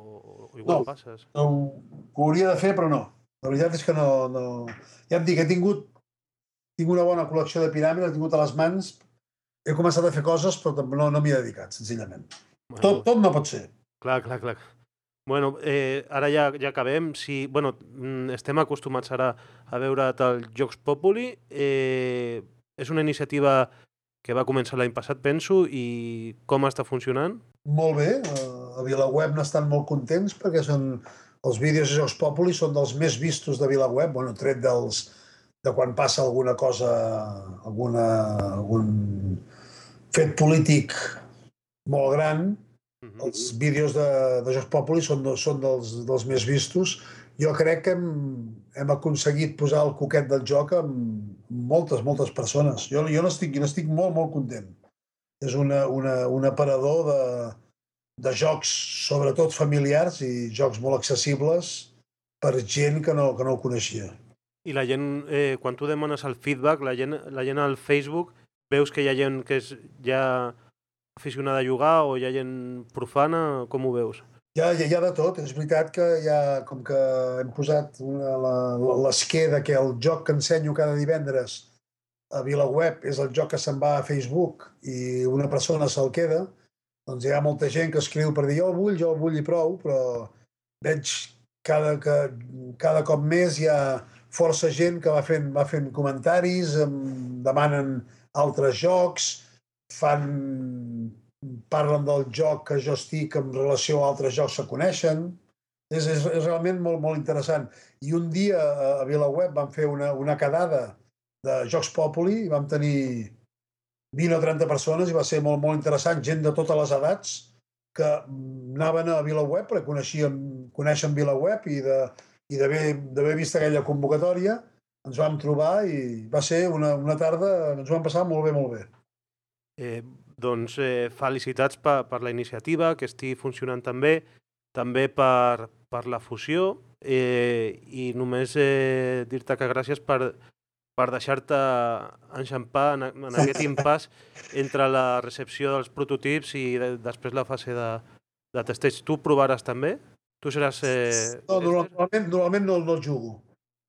o igual No. passes. No, ho hauria de fer, però no. La veritat és que no... no... Ja em dic, he tingut, tinc una bona col·lecció de piràmides, he tingut a les mans, he començat a fer coses, però no, no m'hi he dedicat, senzillament. Bueno, Tot, tot no pot ser. Clar, clar, clar. Bueno, eh, ara ja, ja acabem. Si, bueno, mm, estem acostumats ara a veure el Jocs Populi. Eh, és una iniciativa que va començar l'any passat, penso, i com està funcionant? Molt bé, eh, a VilaWeb n'estan molt contents perquè són els vídeos de Jocs Populi són dels més vistos de VilaWeb, bueno, tret dels, de quan passa alguna cosa, alguna, algun fet polític molt gran, Mhm. Els vídeos de, de Jocs Populi són, de, són dels, dels més vistos. Jo crec que hem, hem aconseguit posar el coquet del joc amb moltes, moltes persones. Jo, jo n'estic n'estic molt, molt content. És una, una, un aparador de, de jocs, sobretot familiars, i jocs molt accessibles per gent que no, que no ho coneixia. I la gent, eh, quan tu demanes el feedback, la gent, la gent al Facebook, veus que hi ha gent que és ja aficionada a jugar o hi ha gent profana? Com ho veus? Hi ha, hi ha de tot. És veritat que ha, com que hem posat de que el joc que ensenyo cada divendres a VilaWeb és el joc que se'n va a Facebook i una persona se'l queda, doncs hi ha molta gent que escriu per dir jo el vull, jo el vull i prou, però veig cada, que, cada cop més hi ha força gent que va fent, va fent comentaris, em demanen altres jocs, fan parlen del joc que jo estic en relació a altres jocs que coneixen. És, és, és realment molt, molt interessant. I un dia a, a VilaWeb vam fer una, una quedada de Jocs Populi i vam tenir 20 o 30 persones i va ser molt, molt interessant. Gent de totes les edats que anaven a VilaWeb perquè coneixien, coneixen VilaWeb i d'haver vist aquella convocatòria ens vam trobar i va ser una, una tarda, ens ho vam passar molt bé, molt bé. Eh, doncs eh, felicitats per, per la iniciativa, que estigui funcionant també, també per, per la fusió eh, i només eh, dir-te que gràcies per, per deixar-te enxampar en, en aquest impàs entre la recepció dels prototips i de, després la fase de, de testeig. Tu provaràs també? Tu seràs... Eh, No, normalment, normalment no, no el jugo.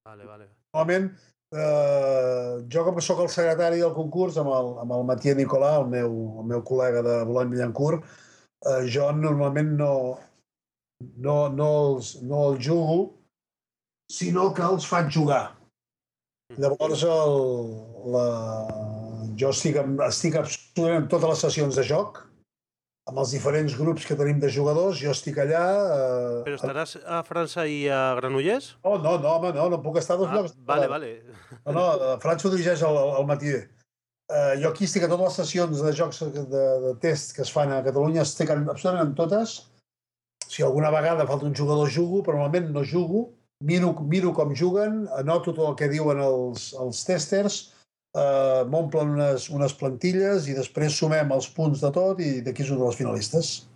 Vale, vale. Normalment, eh, jo com sóc el secretari del concurs amb el, amb el Matier Nicolà, el meu, el meu col·lega de Boulogne-Billancourt, eh, jo normalment no, no, no, els, no els jugo, sinó que els faig jugar. Llavors, el, la, jo estic, estic absolutament en totes les sessions de joc, amb els diferents grups que tenim de jugadors, jo estic allà... Eh, Però estaràs a França i a Granollers? Oh, no, no, home, no, no puc estar a dos Ah, llocs. vale, vale. No, no, eh, França ho dirigeix al, al matí. Uh, jo aquí estic a totes les sessions de jocs de, de test que es fan a Catalunya, estic en, absolutament en totes. Si alguna vegada falta un jugador, jugo, però normalment no jugo. Miro, miro com juguen, anoto tot el que diuen els, els testers, uh, m'omplen unes, unes plantilles i després sumem els punts de tot i d'aquí és un dels finalistes.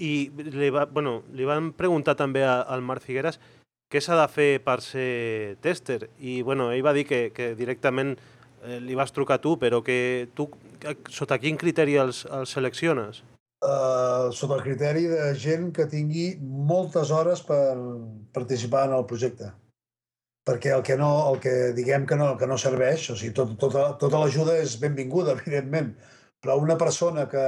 I li, va, bueno, li van preguntar també a- al Marc Figueres què s'ha de fer per ser tester i bueno, ell va dir que, que directament eh, li vas trucar tu, però que tu que- sota quin criteri els, els selecciones? uh, sota el criteri de gent que tingui moltes hores per participar en el projecte. Perquè el que, no, el que diguem que no, que no serveix, o sigui, tot, tota, tota l'ajuda és benvinguda, evidentment, però una persona que,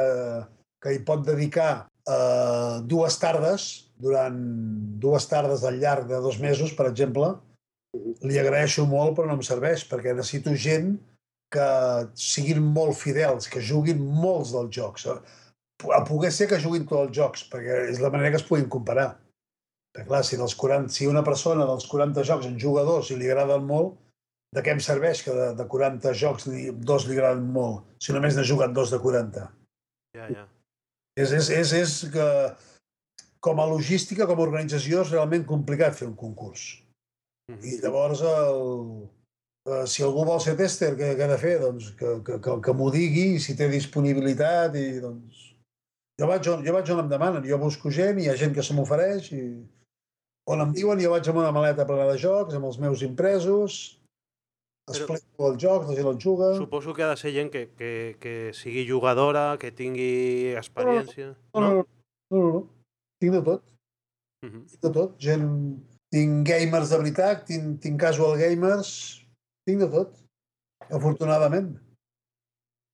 que hi pot dedicar uh, dues tardes, durant dues tardes al llarg de dos mesos, per exemple, li agraeixo molt, però no em serveix, perquè necessito gent que siguin molt fidels, que juguin molts dels jocs a poder ser que juguin tots els jocs, perquè és la manera que es puguin comparar. Perquè, clar, si, dels 40, si una persona dels 40 jocs en juga dos i li agraden molt, de què em serveix que de, de 40 jocs li, dos li agraden molt, si només n'ha jugat dos de 40? Ja, ja. És, és, és, és que com a logística, com a organització, és realment complicat fer un concurs. Mhm. I llavors, el, eh, si algú vol ser tester, què, què ha de fer? Doncs que, que, que, que m'ho digui, si té disponibilitat, i doncs... Jo vaig, on, jo vaig on em demanen, jo busco gent, hi ha gent que se m'ofereix, i on em diuen jo vaig amb una maleta plena de jocs, amb els meus impresos, explico el joc, la gent el juga... Suposo que ha de ser gent que, que, que sigui jugadora, que tingui experiència... No, no, no, no, no, no. tinc de tot. Mhm. tinc de tot. Gent... Tinc gamers de veritat, tinc, tinc casual gamers, tinc de tot, afortunadament.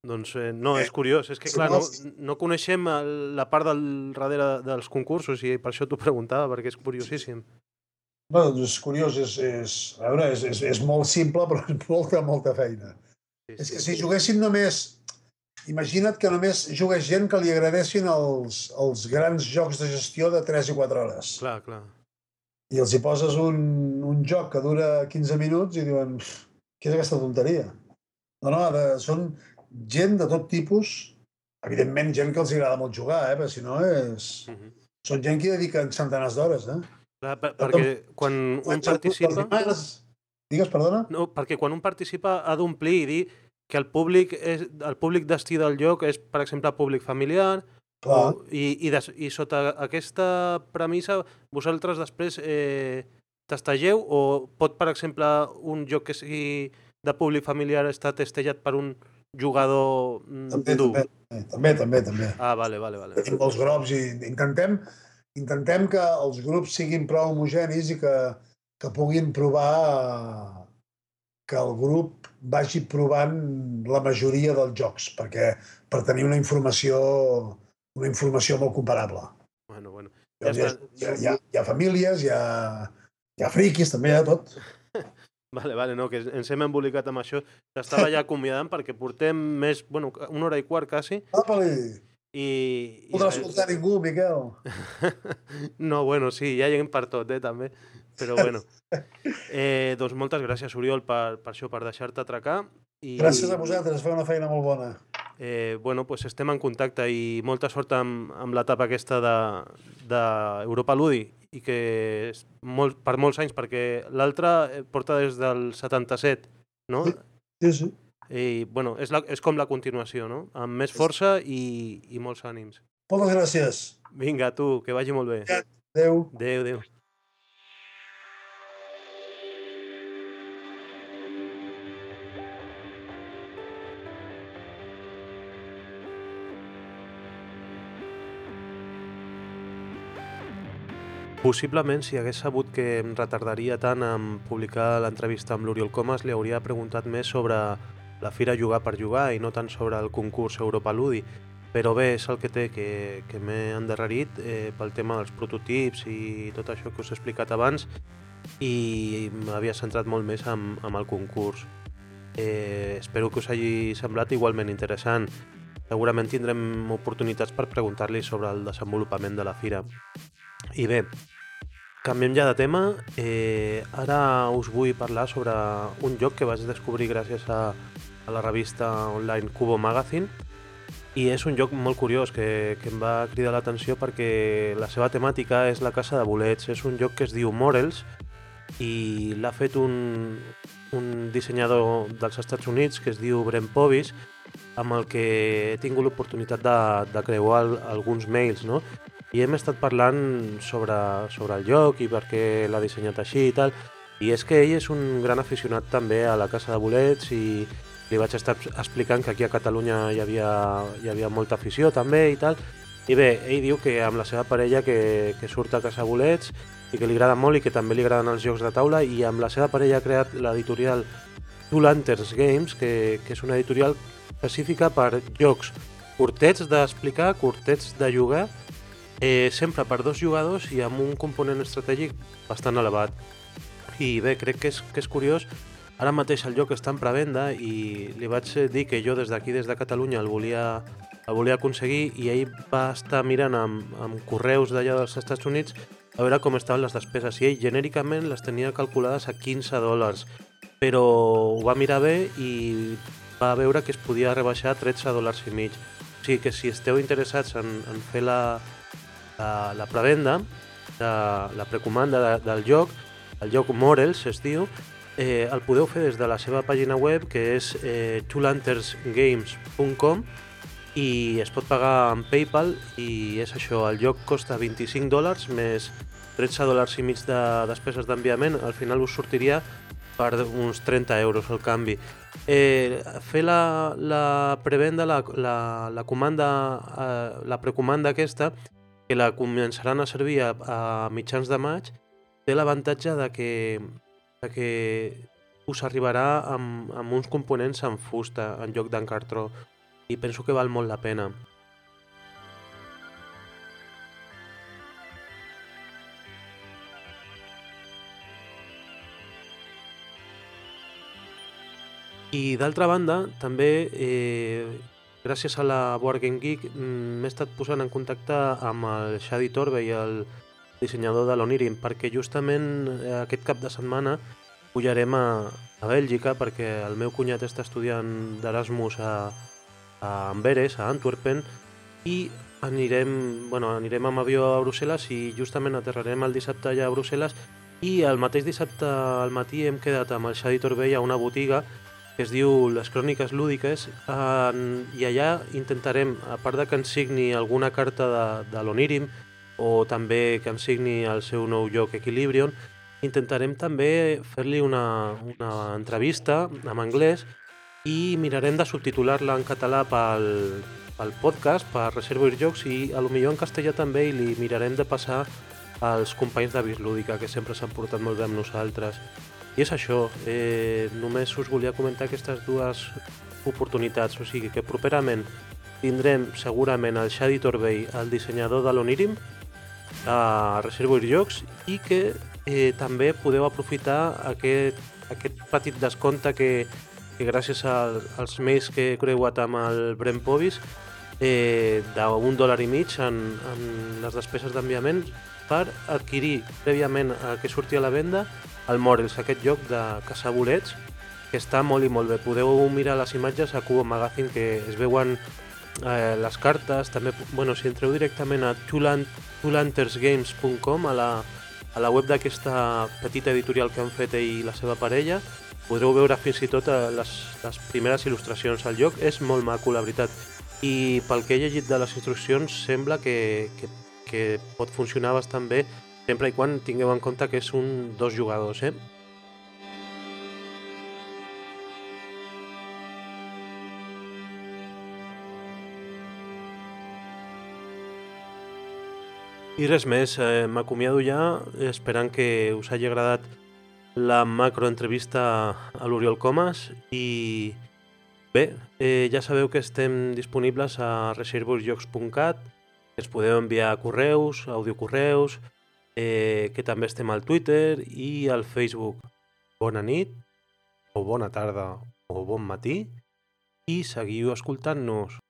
Doncs eh, no, és curiós. És que, clar, no, no coneixem el- la part del darrere dels concursos i per això t'ho preguntava, perquè és curiosíssim. No, doncs és curiós, és, és, a veure, és, és, és molt simple, però és molta, molta feina. Sí, És que si juguessin només... Imagina't que només jugués gent que li agradessin els, els grans jocs de gestió de 3 i 4 hores. Clar, clar. I els hi poses un, un joc que dura 15 minuts i diuen "Pff, què és aquesta tonteria? No, no, de, són gent de tot tipus evidentment, gent que els agrada molt jugar, eh? Perquè si no és... Uh -huh. Són gent que hi dediquen centenars d'hores, eh? Clar, per, perquè quan un participa... Dimarts... Digues, perdona? No, perquè quan un participa ha d'omplir i dir que el públic, és, el públic destí del lloc és, per exemple, públic familiar, Clar. o, i, i, des, i sota aquesta premissa vosaltres després eh, testageu o pot, per exemple, un joc que sigui de públic familiar estar testellat per un jugador mm, També, dur? també, també, també, també. Ah, vale, vale, vale. Tenim molts grups i intentem, intentem que els grups siguin prou homogenis i que, que puguin provar que el grup vagi provant la majoria dels jocs, perquè per tenir una informació una informació molt comparable. Bueno, bueno. Ja hi, ha, hi, ha, hi ha famílies, hi ha, hi ha friquis, també hi ha tot. Vale, vale, no, que ens hem embolicat amb això. T'estava ja acomiadant perquè portem més, bueno, una hora i quart quasi, Apa-li! i... No podrà escoltar ningú, Miquel. No, bueno, sí, ja lleguem per tot, eh, també. Però bueno. Eh, doncs moltes gràcies, Oriol, per, per això, per deixar-te atracar. I, Gràcies a vosaltres, feu una feina molt bona. Eh, bueno, pues estem en contacte i molta sort amb, amb l'etapa aquesta d'Europa de, Ludi i que és molt, per molts anys, perquè l'altra eh, porta des del 77, no? Sí, sí. I, bueno, és, la, és com la continuació, no? Amb més força i, i molts ànims. Moltes gràcies. Vinga, tu, que vagi molt bé. Adéu. Adéu, adéu. Possiblement, si hagués sabut que em retardaria tant en publicar l'entrevista amb l'Oriol Comas, li hauria preguntat més sobre la Fira Jugar per Jugar i no tant sobre el concurs Europa Ludi. Però bé, és el que té, que, que m'he endarrerit eh, pel tema dels prototips i tot això que us he explicat abans i m'havia centrat molt més amb, amb el concurs. Eh, espero que us hagi semblat igualment interessant. Segurament tindrem oportunitats per preguntar-li sobre el desenvolupament de la fira. I bé, canviem ja de tema. Eh, ara us vull parlar sobre un joc que vaig descobrir gràcies a, a la revista online Cubo Magazine i és un joc molt curiós que, que em va cridar l'atenció perquè la seva temàtica és la casa de bolets. És un joc que es diu Morels i l'ha fet un, un dissenyador dels Estats Units que es diu Brent Povis amb el que he tingut l'oportunitat de, de creuar alguns mails, no? I hem estat parlant sobre, sobre el joc i per què l'ha dissenyat així i tal. I és que ell és un gran aficionat també a la casa de bolets i li vaig estar explicant que aquí a Catalunya hi havia, hi havia molta afició també i tal. I bé, ell diu que amb la seva parella que, que surt a casa bolets i que li agrada molt i que també li agraden els jocs de taula i amb la seva parella ha creat l'editorial Two Lanterns Games, que, que és una editorial específica per jocs curtets d'explicar, curtets de jugar, eh, sempre per dos jugadors i amb un component estratègic bastant elevat. I bé, crec que és, que és curiós, ara mateix el joc està en prevenda i li vaig dir que jo des d'aquí, des de Catalunya, el volia, el volia aconseguir i ell va estar mirant amb, amb correus d'allà dels Estats Units a veure com estaven les despeses i ell genèricament les tenia calculades a 15 dòlars però ho va mirar bé i va veure que es podia rebaixar a 13 dòlars i mig. O sigui que si esteu interessats en, en fer la, la, la prevenda, de, la precomanda de, del joc, el joc Morels es diu, eh, el podeu fer des de la seva pàgina web que és eh, twolantersgames.com i es pot pagar amb PayPal i és això, el joc costa 25 dòlars més 13 dòlars i mig de despeses d'enviament, al final us sortiria per uns 30 euros el canvi. Eh, fer la, la prevenda, la, la, la comanda, eh, la precomanda aquesta, que la començaran a servir a, a mitjans de maig, té l'avantatge de que, de que us arribarà amb, amb uns components en fusta en lloc d'encartró i penso que val molt la pena. I d'altra banda, també, eh, gràcies a la Board Game Geek, mm, m'he estat posant en contacte amb el Shadi i el dissenyador de l'Onirim, perquè justament eh, aquest cap de setmana pujarem a, a Bèlgica, perquè el meu cunyat està estudiant d'Erasmus a, a Amberes, a Antwerpen, i anirem, bueno, anirem amb avió a Brussel·les i justament aterrarem el dissabte allà a Brussel·les. I el mateix dissabte al matí hem quedat amb el Xadi Torbell a una botiga que es diu Les Cròniques Lúdiques en, i allà intentarem, a part de que ens signi alguna carta de, de l'Onirim o també que ens signi el seu nou lloc Equilibrion, intentarem també fer-li una, una entrevista en anglès i mirarem de subtitular-la en català pel, pel podcast, per Reservoir Jocs i a lo millor en castellà també i li mirarem de passar als companys de Bislúdica que sempre s'han portat molt bé amb nosaltres. I és això, eh, només us volia comentar aquestes dues oportunitats, o sigui que properament tindrem segurament el Xadi Torbell, el dissenyador de l'Onirim, a Reservoir Jocs i que eh, també podeu aprofitar aquest, aquest petit descompte que, que gràcies al, als mails que he creuat amb el Brent Povis eh, d'un dòlar i mig en, en les despeses d'enviament per adquirir prèviament el que surti a la venda el Morels, aquest joc de caçar bolets, que està molt i molt bé. Podeu mirar les imatges a Cubo Magazine que es veuen eh, les cartes, també, bueno, si entreu directament a twolantersgames.com a la, a la web d'aquesta petita editorial que han fet ell i la seva parella, podreu veure fins i tot eh, les, les primeres il·lustracions. El joc és molt maco, la veritat. I pel que he llegit de les instruccions, sembla que, que, que pot funcionar bastant bé sempre i quan tingueu en compte que és un dos jugadors, eh? I res més, eh, m'acomiado ja esperant que us hagi agradat la macroentrevista a l'Oriol Comas i bé, eh, ja sabeu que estem disponibles a reservorsjocs.cat, ens podeu enviar correus, audiocorreus, eh, que també estem al Twitter i al Facebook. Bona nit, o bona tarda, o bon matí, i seguiu escoltant-nos.